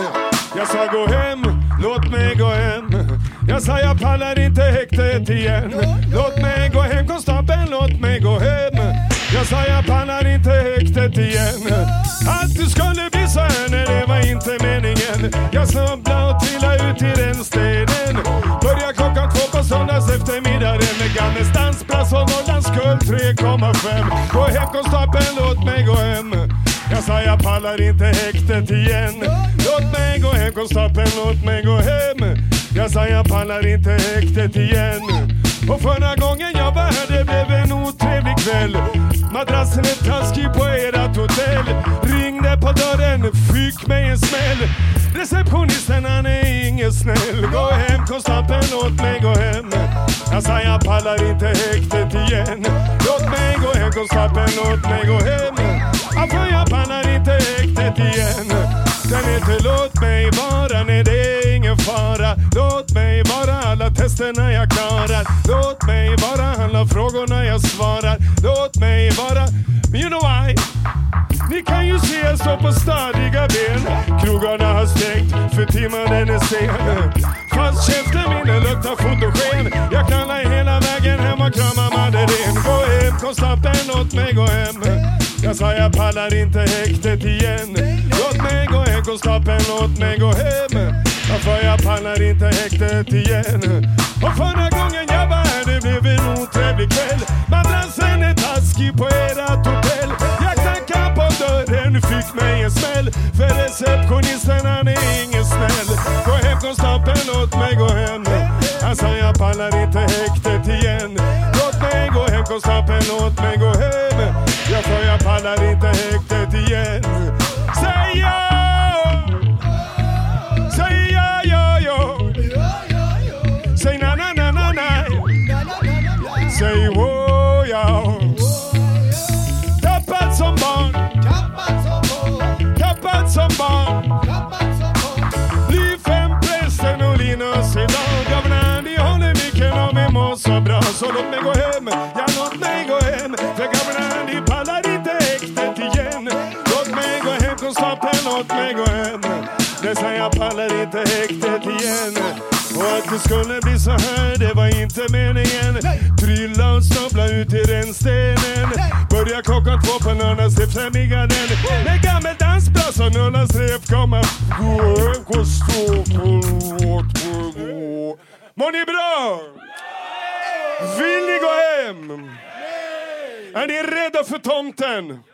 Jag sa gå hem, låt mig gå hem. Jag sa jag pallar inte häktet igen. Låt mig gå hem konstapeln, låt mig gå hem. Jag sa jag pallar inte häktet igen. Att du skulle så här, nej det var inte meningen. Jag snubblade och trillade ut i den stenen. Börjar klockan två på söndags eftermiddagen med Gannes dansplats och Norrlandskull 3,5. Gå hem konstapeln, låt mig gå hem. Jag sa jag pallar inte häktet igen. Låt mig gå hem konstapeln, låt mig gå hem. Jag sa jag pallar inte häktet igen. Och förra gången jag var här det blev en otrevlig kväll. Madrassen är taskig på ert hotell. På dörren, fick mig en smäll. Receptionisten han är ingen snäll. Gå hem konstapeln, låt mig gå hem. Jag sa jag pallar inte häktet igen. Låt mig gå hem konstapeln, låt mig gå hem. Ja, för jag pallar inte häktet igen. Den heter Låt mig vara, nej det är ingen fara. Låt mig vara alla testerna jag klarar. Låt mig vara alla frågorna jag svarar. Låt mig vara, you know why? Ni kan ju se jag står på stadiga ben. Krogarna har stängt för timmen den är sen. Fast käften min luktar fotogen. Jag knallar hela vägen hem och kramar Madeleine. Gå hem konstapeln, låt mig gå hem. Jag sa jag pallar inte häktet igen. Låt mig gå hem konstapeln, låt mig gå hem. För jag pallar inte häktet igen. Och förra gången jag var här det blev en otrevlig kväll. Madrassen är taskig på ert hotell. Jag knackade på dörren, fick mig en smäll. För receptionisten han är ingen snäll. Gå hem konstapeln, låt mig gå hem. Han sa jag pallar inte häktet igen. Låt mig gå hem konstapeln, låt mig gå hem. Ja, för jag pallar jag pallar inte häktet igen. Och att det skulle bli så här, det var inte meningen. Trilla och snubbla ut i rännstenen. Börja klockan två på lördag, se Främmingaden. Med gammel dansbrass och nullas rep komma. Mår ni bra? Vill ni gå hem? Är ni rädda för tomten?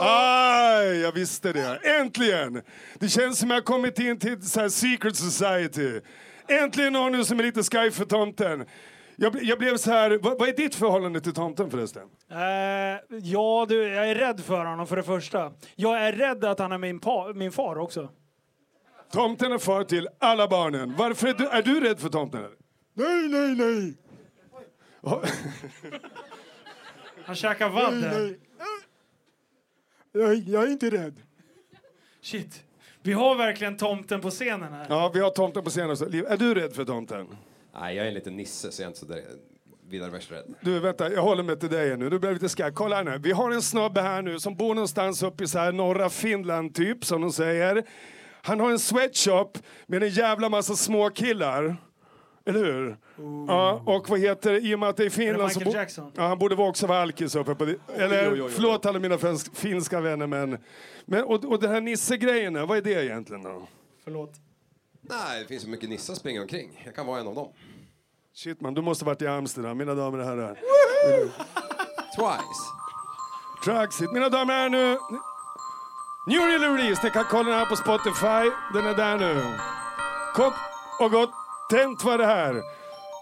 Aj, jag visste det. Äntligen! Det känns som jag kommit in till så här secret society. Äntligen någon nu som är lite sky för tomten. Jag, jag blev så här, vad, vad är ditt förhållande till tomten förresten? Eh, ja, du, jag är rädd för honom för det första. Jag är rädd att han är min, pa, min far också. Tomten är far till alla barnen. Varför är du, är du rädd för tomten? eller? Nej, nej, nej. Han käkar vadd. Jag, jag är inte rädd. Shit. Vi har verkligen tomten på scenen här. Ja, vi har tomten på scenen. Är du rädd för tomten? Nej, jag är en liten nisse så jag är inte så där, vidare värst rädd. Du, vänta, jag håller mig till dig nu. Du blir lite skarp. Kolla här nu. Vi har en snubbe här nu som bor någonstans uppe i så här norra Finland, typ, som de säger. Han har en sweatshop med en jävla massa små killar. Eller hur? Ja, och vad heter det? I och med att det är Finland så Michael bo- Jackson? Ja, han borde vara också vara alkis uppe på det. Eller, oj, oj, oj. förlåt alla mina finsk- finska vänner, men... men och, och den här Nisse-grejen, vad är det egentligen då? Förlåt. Nej, det finns så mycket nissar springer omkring. Jag kan vara en av dem. Shit man, du måste varit i Amsterdam, mina damer och herrar. Twice. Traxit. Mina damer och herrar nu. New release, ni kan kolla den här på Spotify. Den är där nu. Kort och gott, tänt var det här.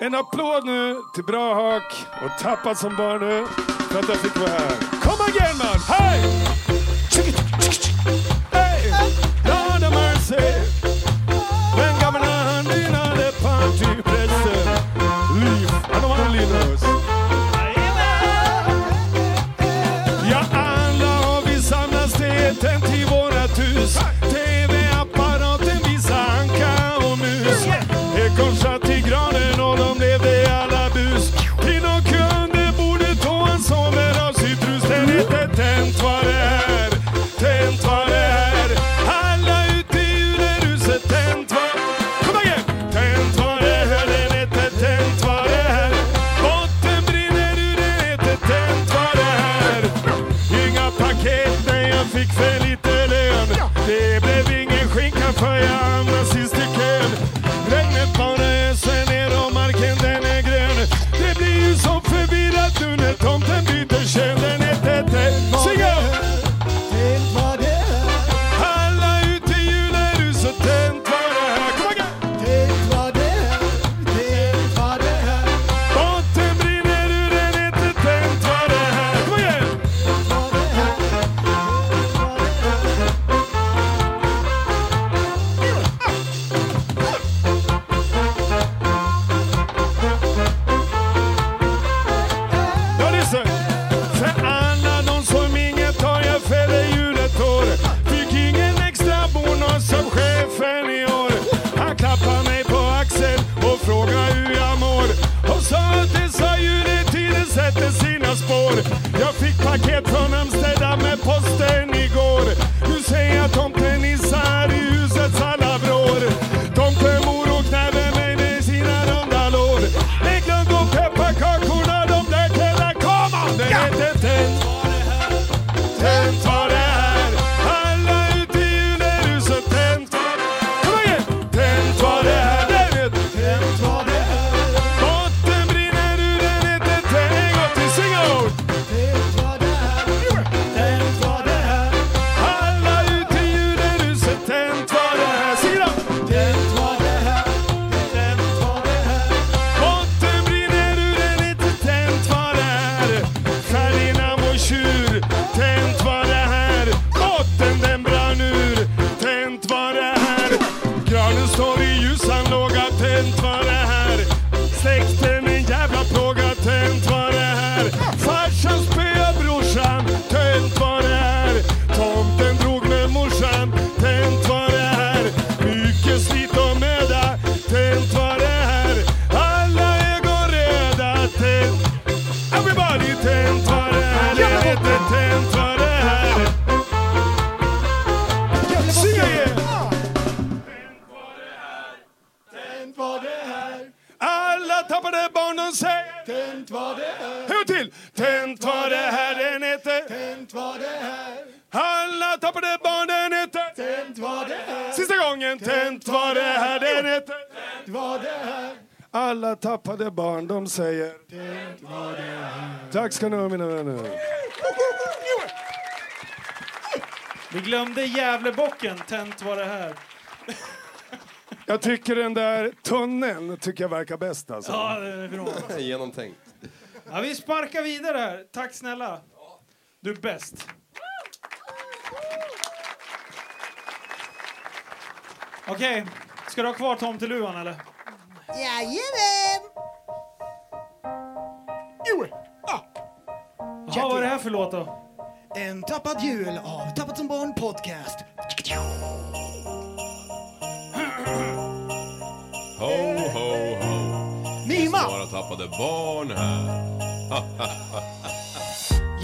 En applåd nu till Bra Hak och Tappad som barn nu för att jag fick vara här. Kom igen man! Hej! Hej! Säger Tack ska ni ha mina vänner. Vi glömde Gävlebocken. Tänt var det här. Jag tycker den där tunneln tycker jag verkar bäst alltså. Ja, det är bra. Genomtänkt. Ja, vi sparkar vidare här. Tack snälla. Du är bäst. Okej, ska du ha kvar tomteluvan eller? Jajamän! Jaha, vad är det här för låt då? En tappad jul av Tappat som barn podcast. Ho, ho, ho. Mima! Bara tappade barn här.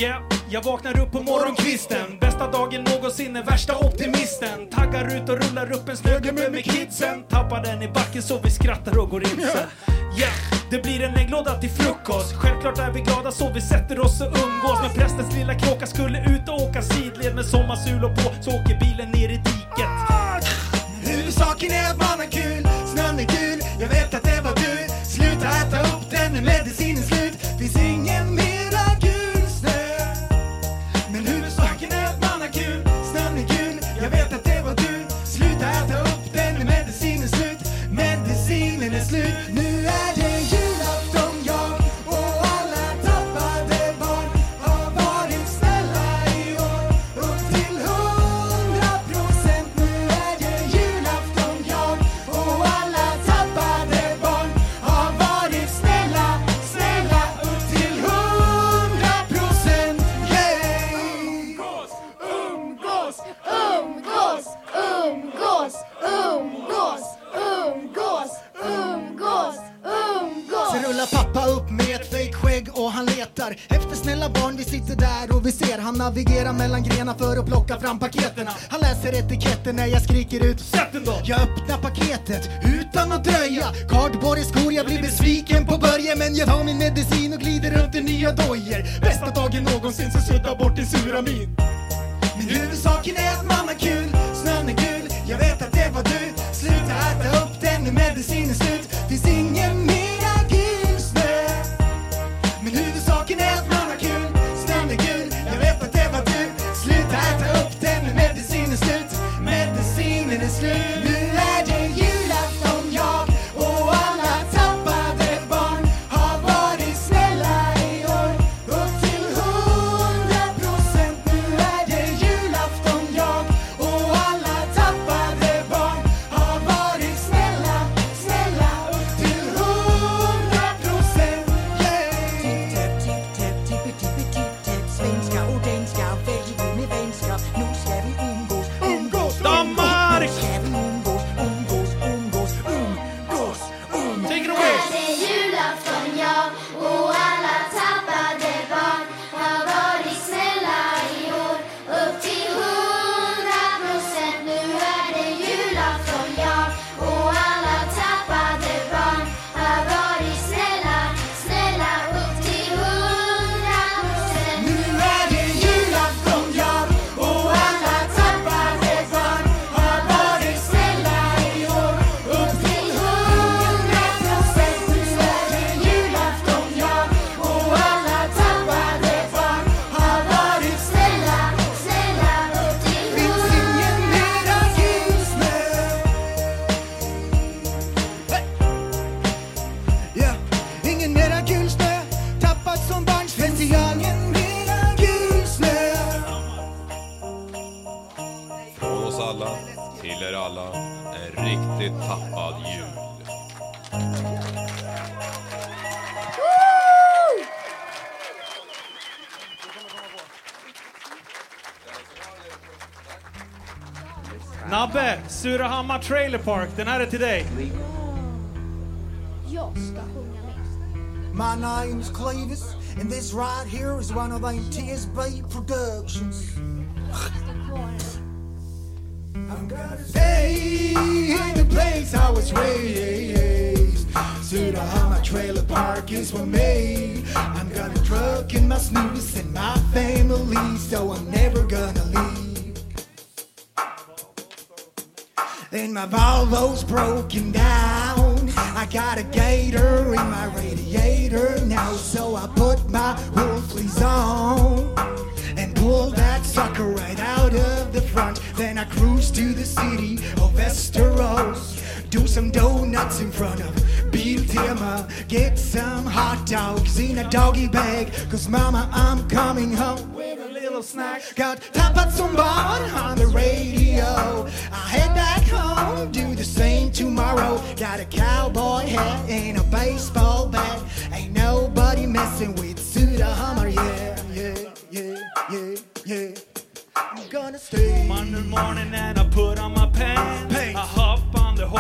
Yeah, jag vaknar upp på morgonkvisten Bästa dagen någonsin, är värsta optimisten Taggar ut och rullar upp en snögubbe med kidsen Tappar den i backen så vi skrattar och går in sen Yeah, det blir en ägglåda till frukost. Självklart är vi glada så vi sätter oss och umgås. Men prästens lilla kråka skulle ut och åka sidled Med sommarsulor på. Så åker bilen ner i diket. Huvudsaken är att man har kul, snön är gul, jag vet paketet utan att dröja. Cardboard i skor, jag blir besviken på Börje men jag tar min medicin och glider runt i nya dojor. Bästa dagen någonsin så sudda bort din sura min. Trailer Park. Den här är till dig. Jag ska sjunga med. My name's Cletus, and this right here is one of them TSB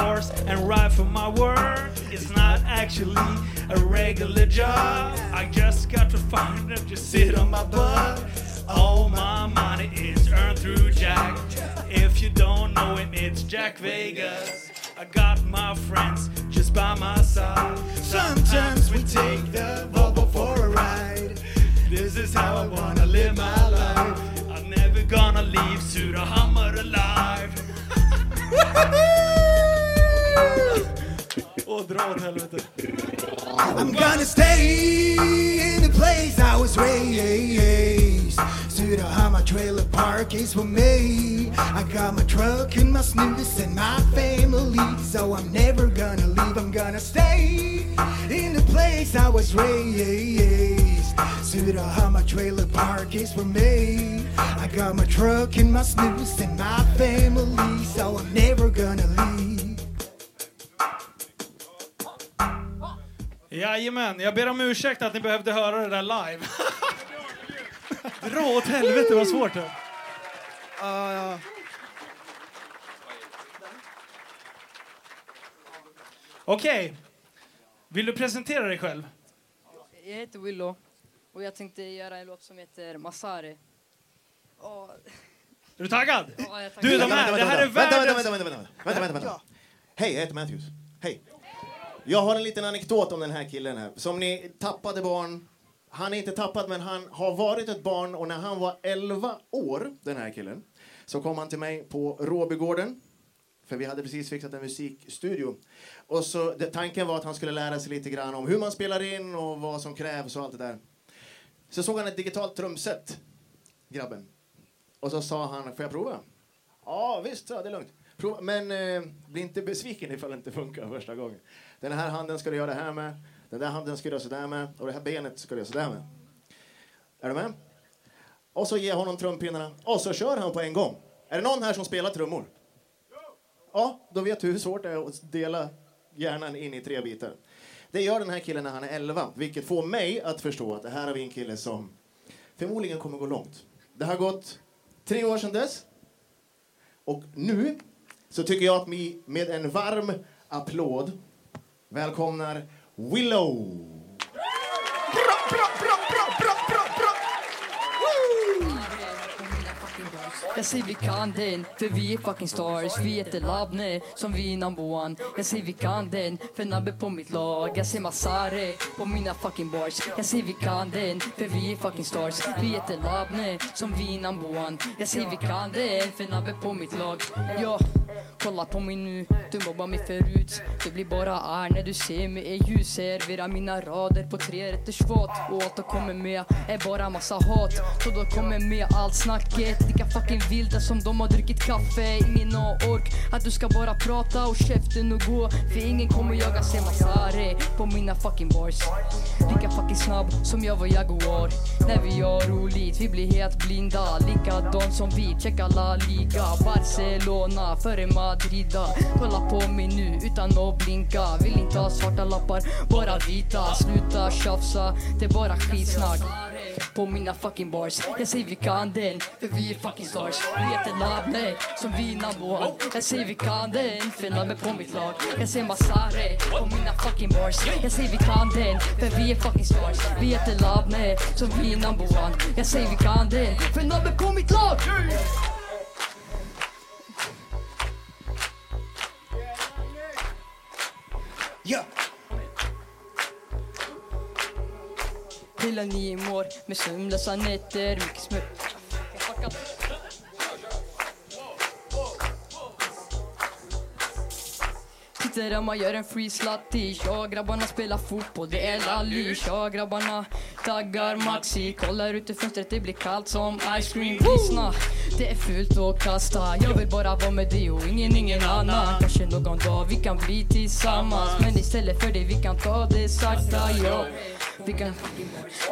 horse and ride for my work. It's not actually a regular job. I just got to find it, just sit on my butt. All my money is earned through Jack. If you don't know him, it's Jack Vegas. I got my friends just by my side. Sometimes we take the Volvo for a ride. This is how I wanna live my life. I'm never gonna leave Surahammar alive. Dra åt helvete. I'm gonna stay in the place I was raised. Sudahama trailer park is for me. I got my truck and my snooze and my family, so I'm never gonna leave. I'm gonna stay in the place I was raised. Sudahama trailer park is for me. I got my truck and my snooze and my family, so I'm never gonna leave. Jajamän, jag ber om ursäkt att ni behövde höra det där live. Dra åt helvete vad svårt det ja. Okej. Vill du presentera dig själv? Jag heter Willow och jag tänkte göra en låt som heter Masare. Och... Är du taggad? Ja, jag är taggad. Du, de Vänta, här, vänta, det här är vänta, vänta, världens... vänta, vänta, vänta, vänta, vänta, vänta. Hej, jag heter Matthews. Hej. Jag har en liten anekdot om den här killen här. Som ni tappade barn. Han är inte tappad, men han har varit ett barn och när han var 11 år, den här killen, så kom han till mig på Råbygården. För vi hade precis fixat en musikstudio. Och så, det, tanken var att han skulle lära sig lite grann om hur man spelar in och vad som krävs och allt det där. Så såg han ett digitalt trumset, grabben. Och så sa han, får jag prova? Ja, visst, det är lugnt. Prova, men eh, bli inte besviken ifall det inte funkar första gången. Den här handen ska du göra det här med, den där handen ska du göra sådär med och det här benet ska du göra sådär med. Är du med? Och så ger honom trumpinnarna och så kör han på en gång. Är det någon här som spelar trummor? Ja, då vet du hur svårt det är att dela hjärnan in i tre bitar. Det gör den här killen när han är 11, vilket får mig att förstå att det här har vi en kille som förmodligen kommer gå långt. Det har gått tre år sedan dess. Och nu så tycker jag att vi med en varm applåd välkomnar Willow. Jag säger vi kan den, för vi är fucking stars. Vi heter Labne, som vi är number one. Jag säger vi kan den, för Nabbe på mitt lag. Jag säger Masare på mina fucking bars. Jag säger vi kan den, för vi är fucking stars. Vi heter Labne, som vi är number one. Jag säger vi kan den, för Nabbe på mitt lag. Ja, kolla på mig nu, du mobbar mig förut. Det blir bara är när du ser mig är ljus Servera mina rader på tre rätters fat Och allt du kommer med är bara massa hat. Så då kommer med allt snacket. Lika fucking vilda alltså, som de har druckit kaffe Ingen har ork att du ska bara prata och käften och gå. För ingen kommer jaga Semazare på mina fucking bars. Lika fucking snabb som jag var Jaguar. När vi har roligt, vi blir helt blinda. Likadant som vi, checka La Liga. Barcelona före Madrida Kolla på mig nu utan att blinka. Vill inte ha svarta lappar, bara vita. Sluta tjafsa, det är bara skitsnack på mina fucking bars. Jag säger vi kan den, för vi är fucking stars. Vi heter namnet som vi number one Jag säger vi kan den, för namnet på mitt lag. Jag säger Masare på mina fucking bars. Jag säger vi kan den, för vi är fucking stars. Vi heter namnet som vi är number one Jag säger vi kan den, för namnet på mitt lag. Yeah. Hela nio år med sömnlösa nätter, mycket smör... Sitter hemma, gör en free slattish Ja, grabbarna spelar fotboll, det är lallish Ja, grabbarna taggar maxi. Kollar ut i fönstret, det blir kallt som ice cream. Lyssna, det är fult att kasta. Jag vill bara vara med dig och ingen, ingen annan. Kanske någon dag vi kan bli tillsammans. Men istället för det, vi kan ta det sakta, ja. Vi kan,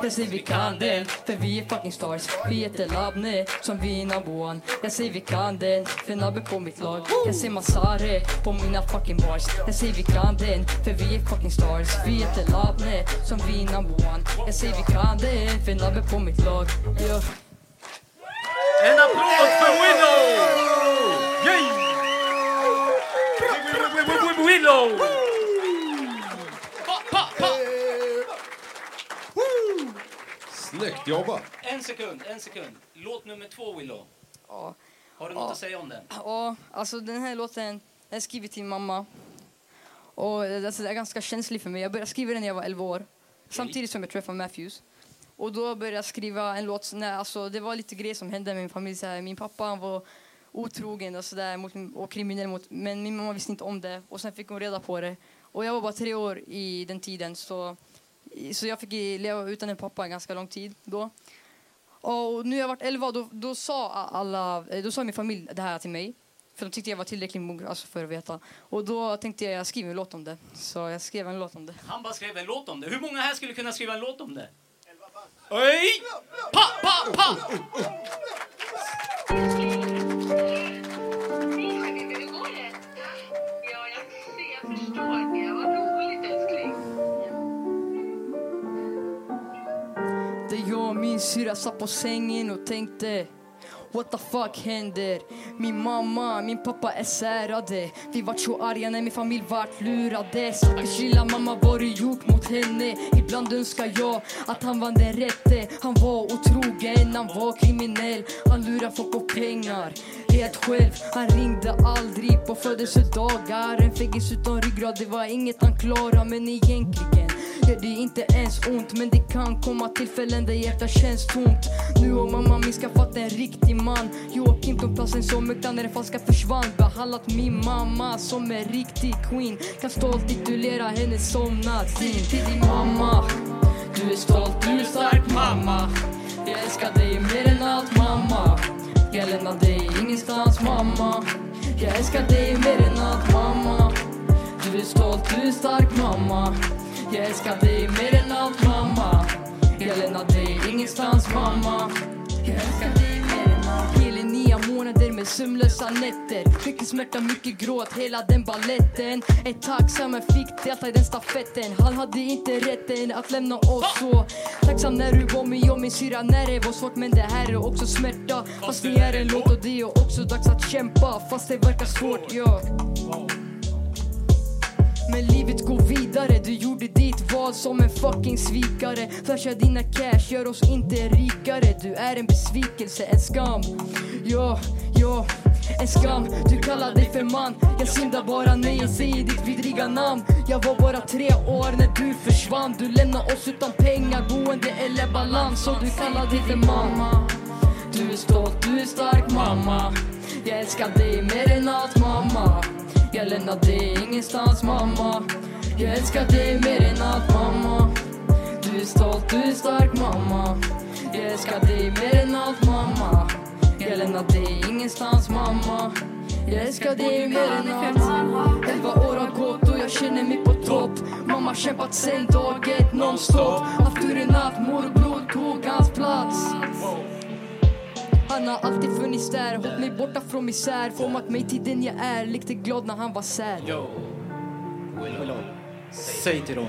jag säger vi kan den, för vi är fucking stars. Vi heter Labne, som vi är one. Jag säger vi kan den, för Nabbe på mitt lag. Jag säger Masare på mina fucking bars Jag säger vi kan den, för vi är fucking stars Vi heter Labne, som vi är number one Jag säger vi kan den, för Nabbe på mitt lag yeah. En applåd för Willow! Yay! Willow! Snyggt jobbat! En sekund, en sekund. Låt nummer två, Willow. Ja. Har du något att säga om den? Ja, alltså den här låten den är skriven till mamma. Och det alltså, det är ganska känslig för mig. Jag började skriva den när jag var 11 år. Samtidigt som jag träffade Matthews. Och då började jag skriva en låt. När, alltså, det var lite grejer som hände med min familj. Så här, min pappa han var otrogen och, så där, mot, och kriminell. Mot, men min mamma visste inte om det. Och sen fick hon reda på det. Och jag var bara tre år i den tiden. Så, så jag fick leva utan en pappa en ganska lång tid då. Och nu har jag varit 11 då, då sa alla, då sa min familj det här till mig. För de tyckte jag var tillräckligt mogen alltså, för att veta. Och då tänkte jag jag skriver en låt om det. Så jag skrev en låt om det. Han bara skrev en låt om det. Hur många här skulle kunna skriva en låt om det? Oj! Pa, pa, pa! Jag och min syrra satt på sängen och tänkte What the fuck händer? Min mamma, min pappa är särade. Vi vart så arga när min familj vart lurade. Stackars lilla mamma, vad du gjort mot henne? Ibland önskar jag att han vann den rätte. Han var otrogen, han var kriminell. Han lurade folk på pengar. Helt själv, han ringde aldrig på födelsedagar. En fegis utan ryggrad, det var inget han klarade. Men egentligen gör det inte ens ont Men det kan komma tillfällen där hjärtat känns tomt. Nu har mamma min skaffat en riktig man. Joakim tog platsen som mäktade när den falska försvann. Behandlat min mamma som en riktig queen. Kan stolt titulera henne som nazin. Till din mamma. Du är stolt, du är stark mamma. Jag älskar dig mer än allt mamma. Jag lämnar dig ingenstans mamma. Jag älskar dig mer än allt mamma. Du är stolt, du är stark mamma. Jag älskar dig mer än allt mamma. Jag lämnar dig ingenstans mamma. Jag älskar dig mer än allt. Hela nio månader med sömnlösa nätter. Mycket smärta, mycket gråt, hela den balletten. Är tacksam jag fick delta i den stafetten. Han hade inte rätten att lämna oss så Tacksam när du var med och min syrra när det var svårt Men det här är också smärta. Fast det är en låt och det är också dags att kämpa. Fast det verkar svårt, ja men livet går vidare, du gjorde ditt val som en fucking svikare. Flasha dina cash, gör oss inte rikare. Du är en besvikelse, en skam. Ja, ja, en skam. Du kallar dig för man. Jag syndar bara när jag säger ditt vidriga namn. Jag var bara tre år när du försvann. Du lämnade oss utan pengar, boende eller balans. Så du kallar dig för mamma. Du är stolt, du är stark mamma. Jag älskar dig mer än allt mamma jag lämnar dig ingenstans mamma. Jag älskar dig mer än allt mamma. Du är stolt, du är stark mamma. Jag älskar dig mer än allt mamma. Jag lämnar dig ingenstans mamma. Jag älskar dig mer än allt. Elva år har gått och jag känner mig på topp. Mamma kämpat sen dag ett nonstop. Haft turen att morbror tog hans plats han har alltid funnits där, hållit mig borta från misär. Format mig till den jag är, lekte glad när han var sad. Yo. Willow. Säg till dem.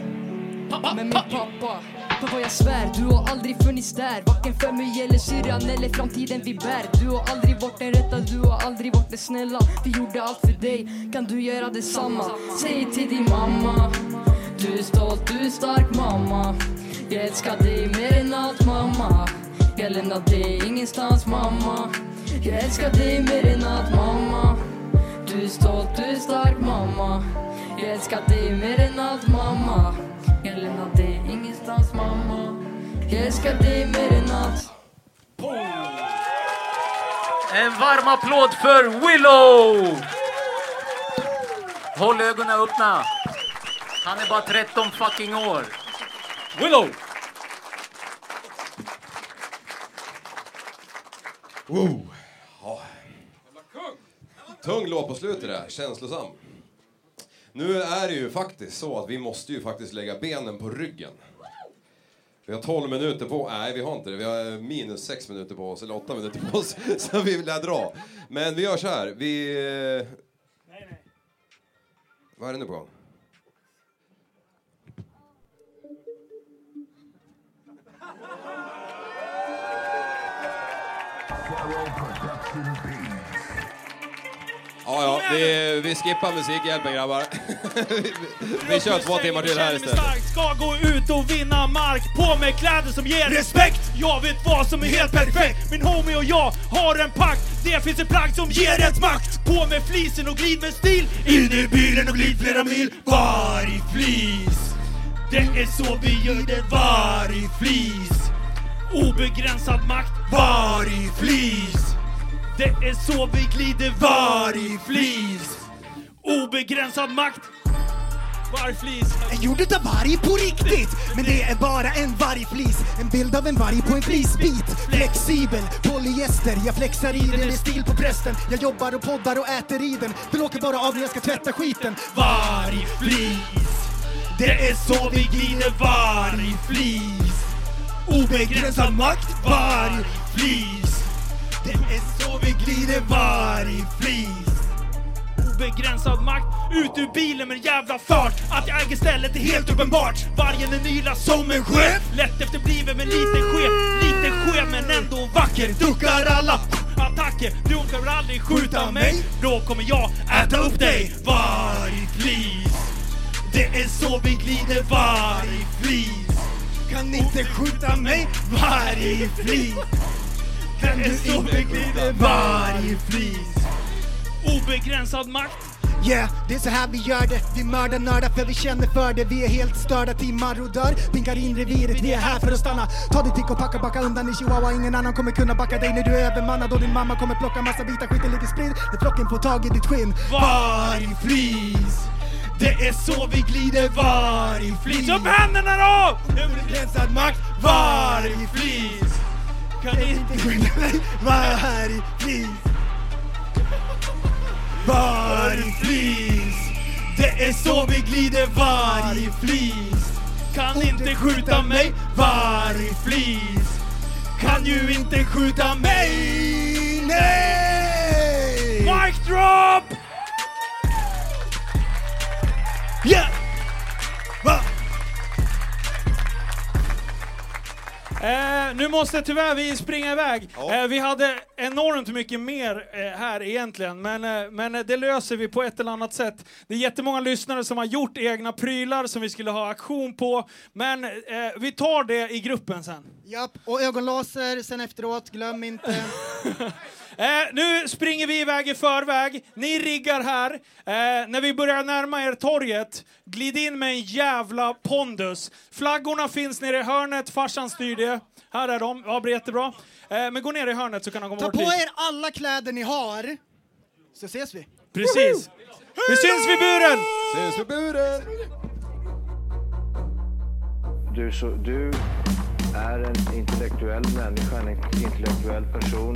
Men min pappa på vad jag svär. Du har aldrig funnits där. Varken för mig eller syrran eller framtiden vi bär. Du har aldrig varit den rätta, du har aldrig varit den snälla. Vi gjorde allt för dig, kan du göra detsamma? Säg till din mamma. Du är stolt, du är stark mamma. Jag älskar dig mer än allt mamma Jag lämnar dig ingenstans mamma Jag älskar dig mer än allt mamma Du är stolt, du är stark mamma Jag älskar dig mer än allt mamma Jag lämnar dig ingenstans mamma Jag älskar dig mer än allt En varm applåd för Willow! Håll ögonen öppna. Han är bara 13 fucking år. Willow! Wow. Ja. Tung låt på slutet där, känslosam. Nu är det ju faktiskt så att vi måste ju faktiskt lägga benen på ryggen. Vi har 12 minuter på Nej, vi har inte det. Vi har minus 6 minuter på oss, eller 8 minuter på oss. Så vi lär dra. Men vi gör så här. Vi... eh, Vad är det nu på gång? Ja, ja, vi, vi skippar musikhjälpen grabbar. vi, vi kör två timmar till här istället. ska gå ut och vinna mark På med kläder som ger respekt. Jag vet vad som är helt perfekt. Min homie och jag har en pakt. Det finns ett plagg som ger ett makt. På med flisen och glid med stil. In i bilen och glid flera mil. Var i flis. Det är så vi gör det. Var i flis. Obegränsad makt. Var i flis. Det är så vi glider Var i flis. Obegränsad makt. Vargflis. En gjord utav varg på riktigt Men det är bara en vargflis En bild av en varg på en flisbit. Flexibel, polyester. Jag flexar i den, är stil på prästen. Jag jobbar och poddar och äter i den. Den åker bara av när jag ska tvätta skiten. Vargflis Det är så vi glider vargflis Obegränsad makt flis. Det är så vi glider vargflis Obegränsad makt ut ur bilen med jävla fart. Att jag äger stället är helt uppenbart. Vargen är nylad som en chef. Lätt efterbliven men lite skev Lite skev men ändå vacker. Duckar alla attacker. Du orkar väl aldrig skjuta mig? Då kommer jag äta upp dig Vargflis Det är så vi glider vargflis Kan inte skjuta mig Vargflis kan du inte glider vargflis Obegränsad makt. Yeah, det är så här vi gör det. Vi mördar nördar för vi känner för det. Vi är helt störda till marodör Pinkar in reviret, vi är här för att stanna. Ta ditt tick och packa, backa undan i chihuahua. Ingen annan kommer kunna backa dig när du är övermannad Och din mamma kommer plocka massa bitar, skiten ligger spridd När flocken får tag i ditt skinn. Vargflis Det är så vi glider. Vargflis Upp händerna då! Obegränsad makt. Vargflis Skydda mig vargflis Vargflis Det är så vi glider vargflis Kan inte skjuta mig vargflis Kan ju inte skjuta mig Nej! Mic drop! Yeah! Va? Eh, nu måste tyvärr vi springa iväg. Eh, vi hade enormt mycket mer eh, här egentligen, men, eh, men eh, det löser vi på ett eller annat sätt. Det är jättemånga lyssnare som har gjort egna prylar som vi skulle ha aktion på, men eh, vi tar det i gruppen sen. Japp, och ögonlaser sen efteråt, glöm inte. Eh, nu springer vi iväg i förväg. Ni riggar här. Eh, när vi börjar närma er torget, glid in med en jävla pondus. Flaggorna finns nere i hörnet, farsan styr det. Här är de, ja, blir jättebra. Eh, men gå ner i hörnet så kan de komma Ta bort på hit. er alla kläder ni har, så ses vi. Precis. Vi syns vid buren! Syns vid buren! Du, så, du är en intellektuell människa, en intellektuell person.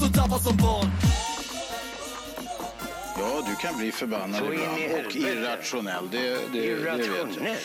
Tappad som barn Ja, du kan bli förbannad Så ibland och irrationell. Det, det, det vet jag. Irrationell.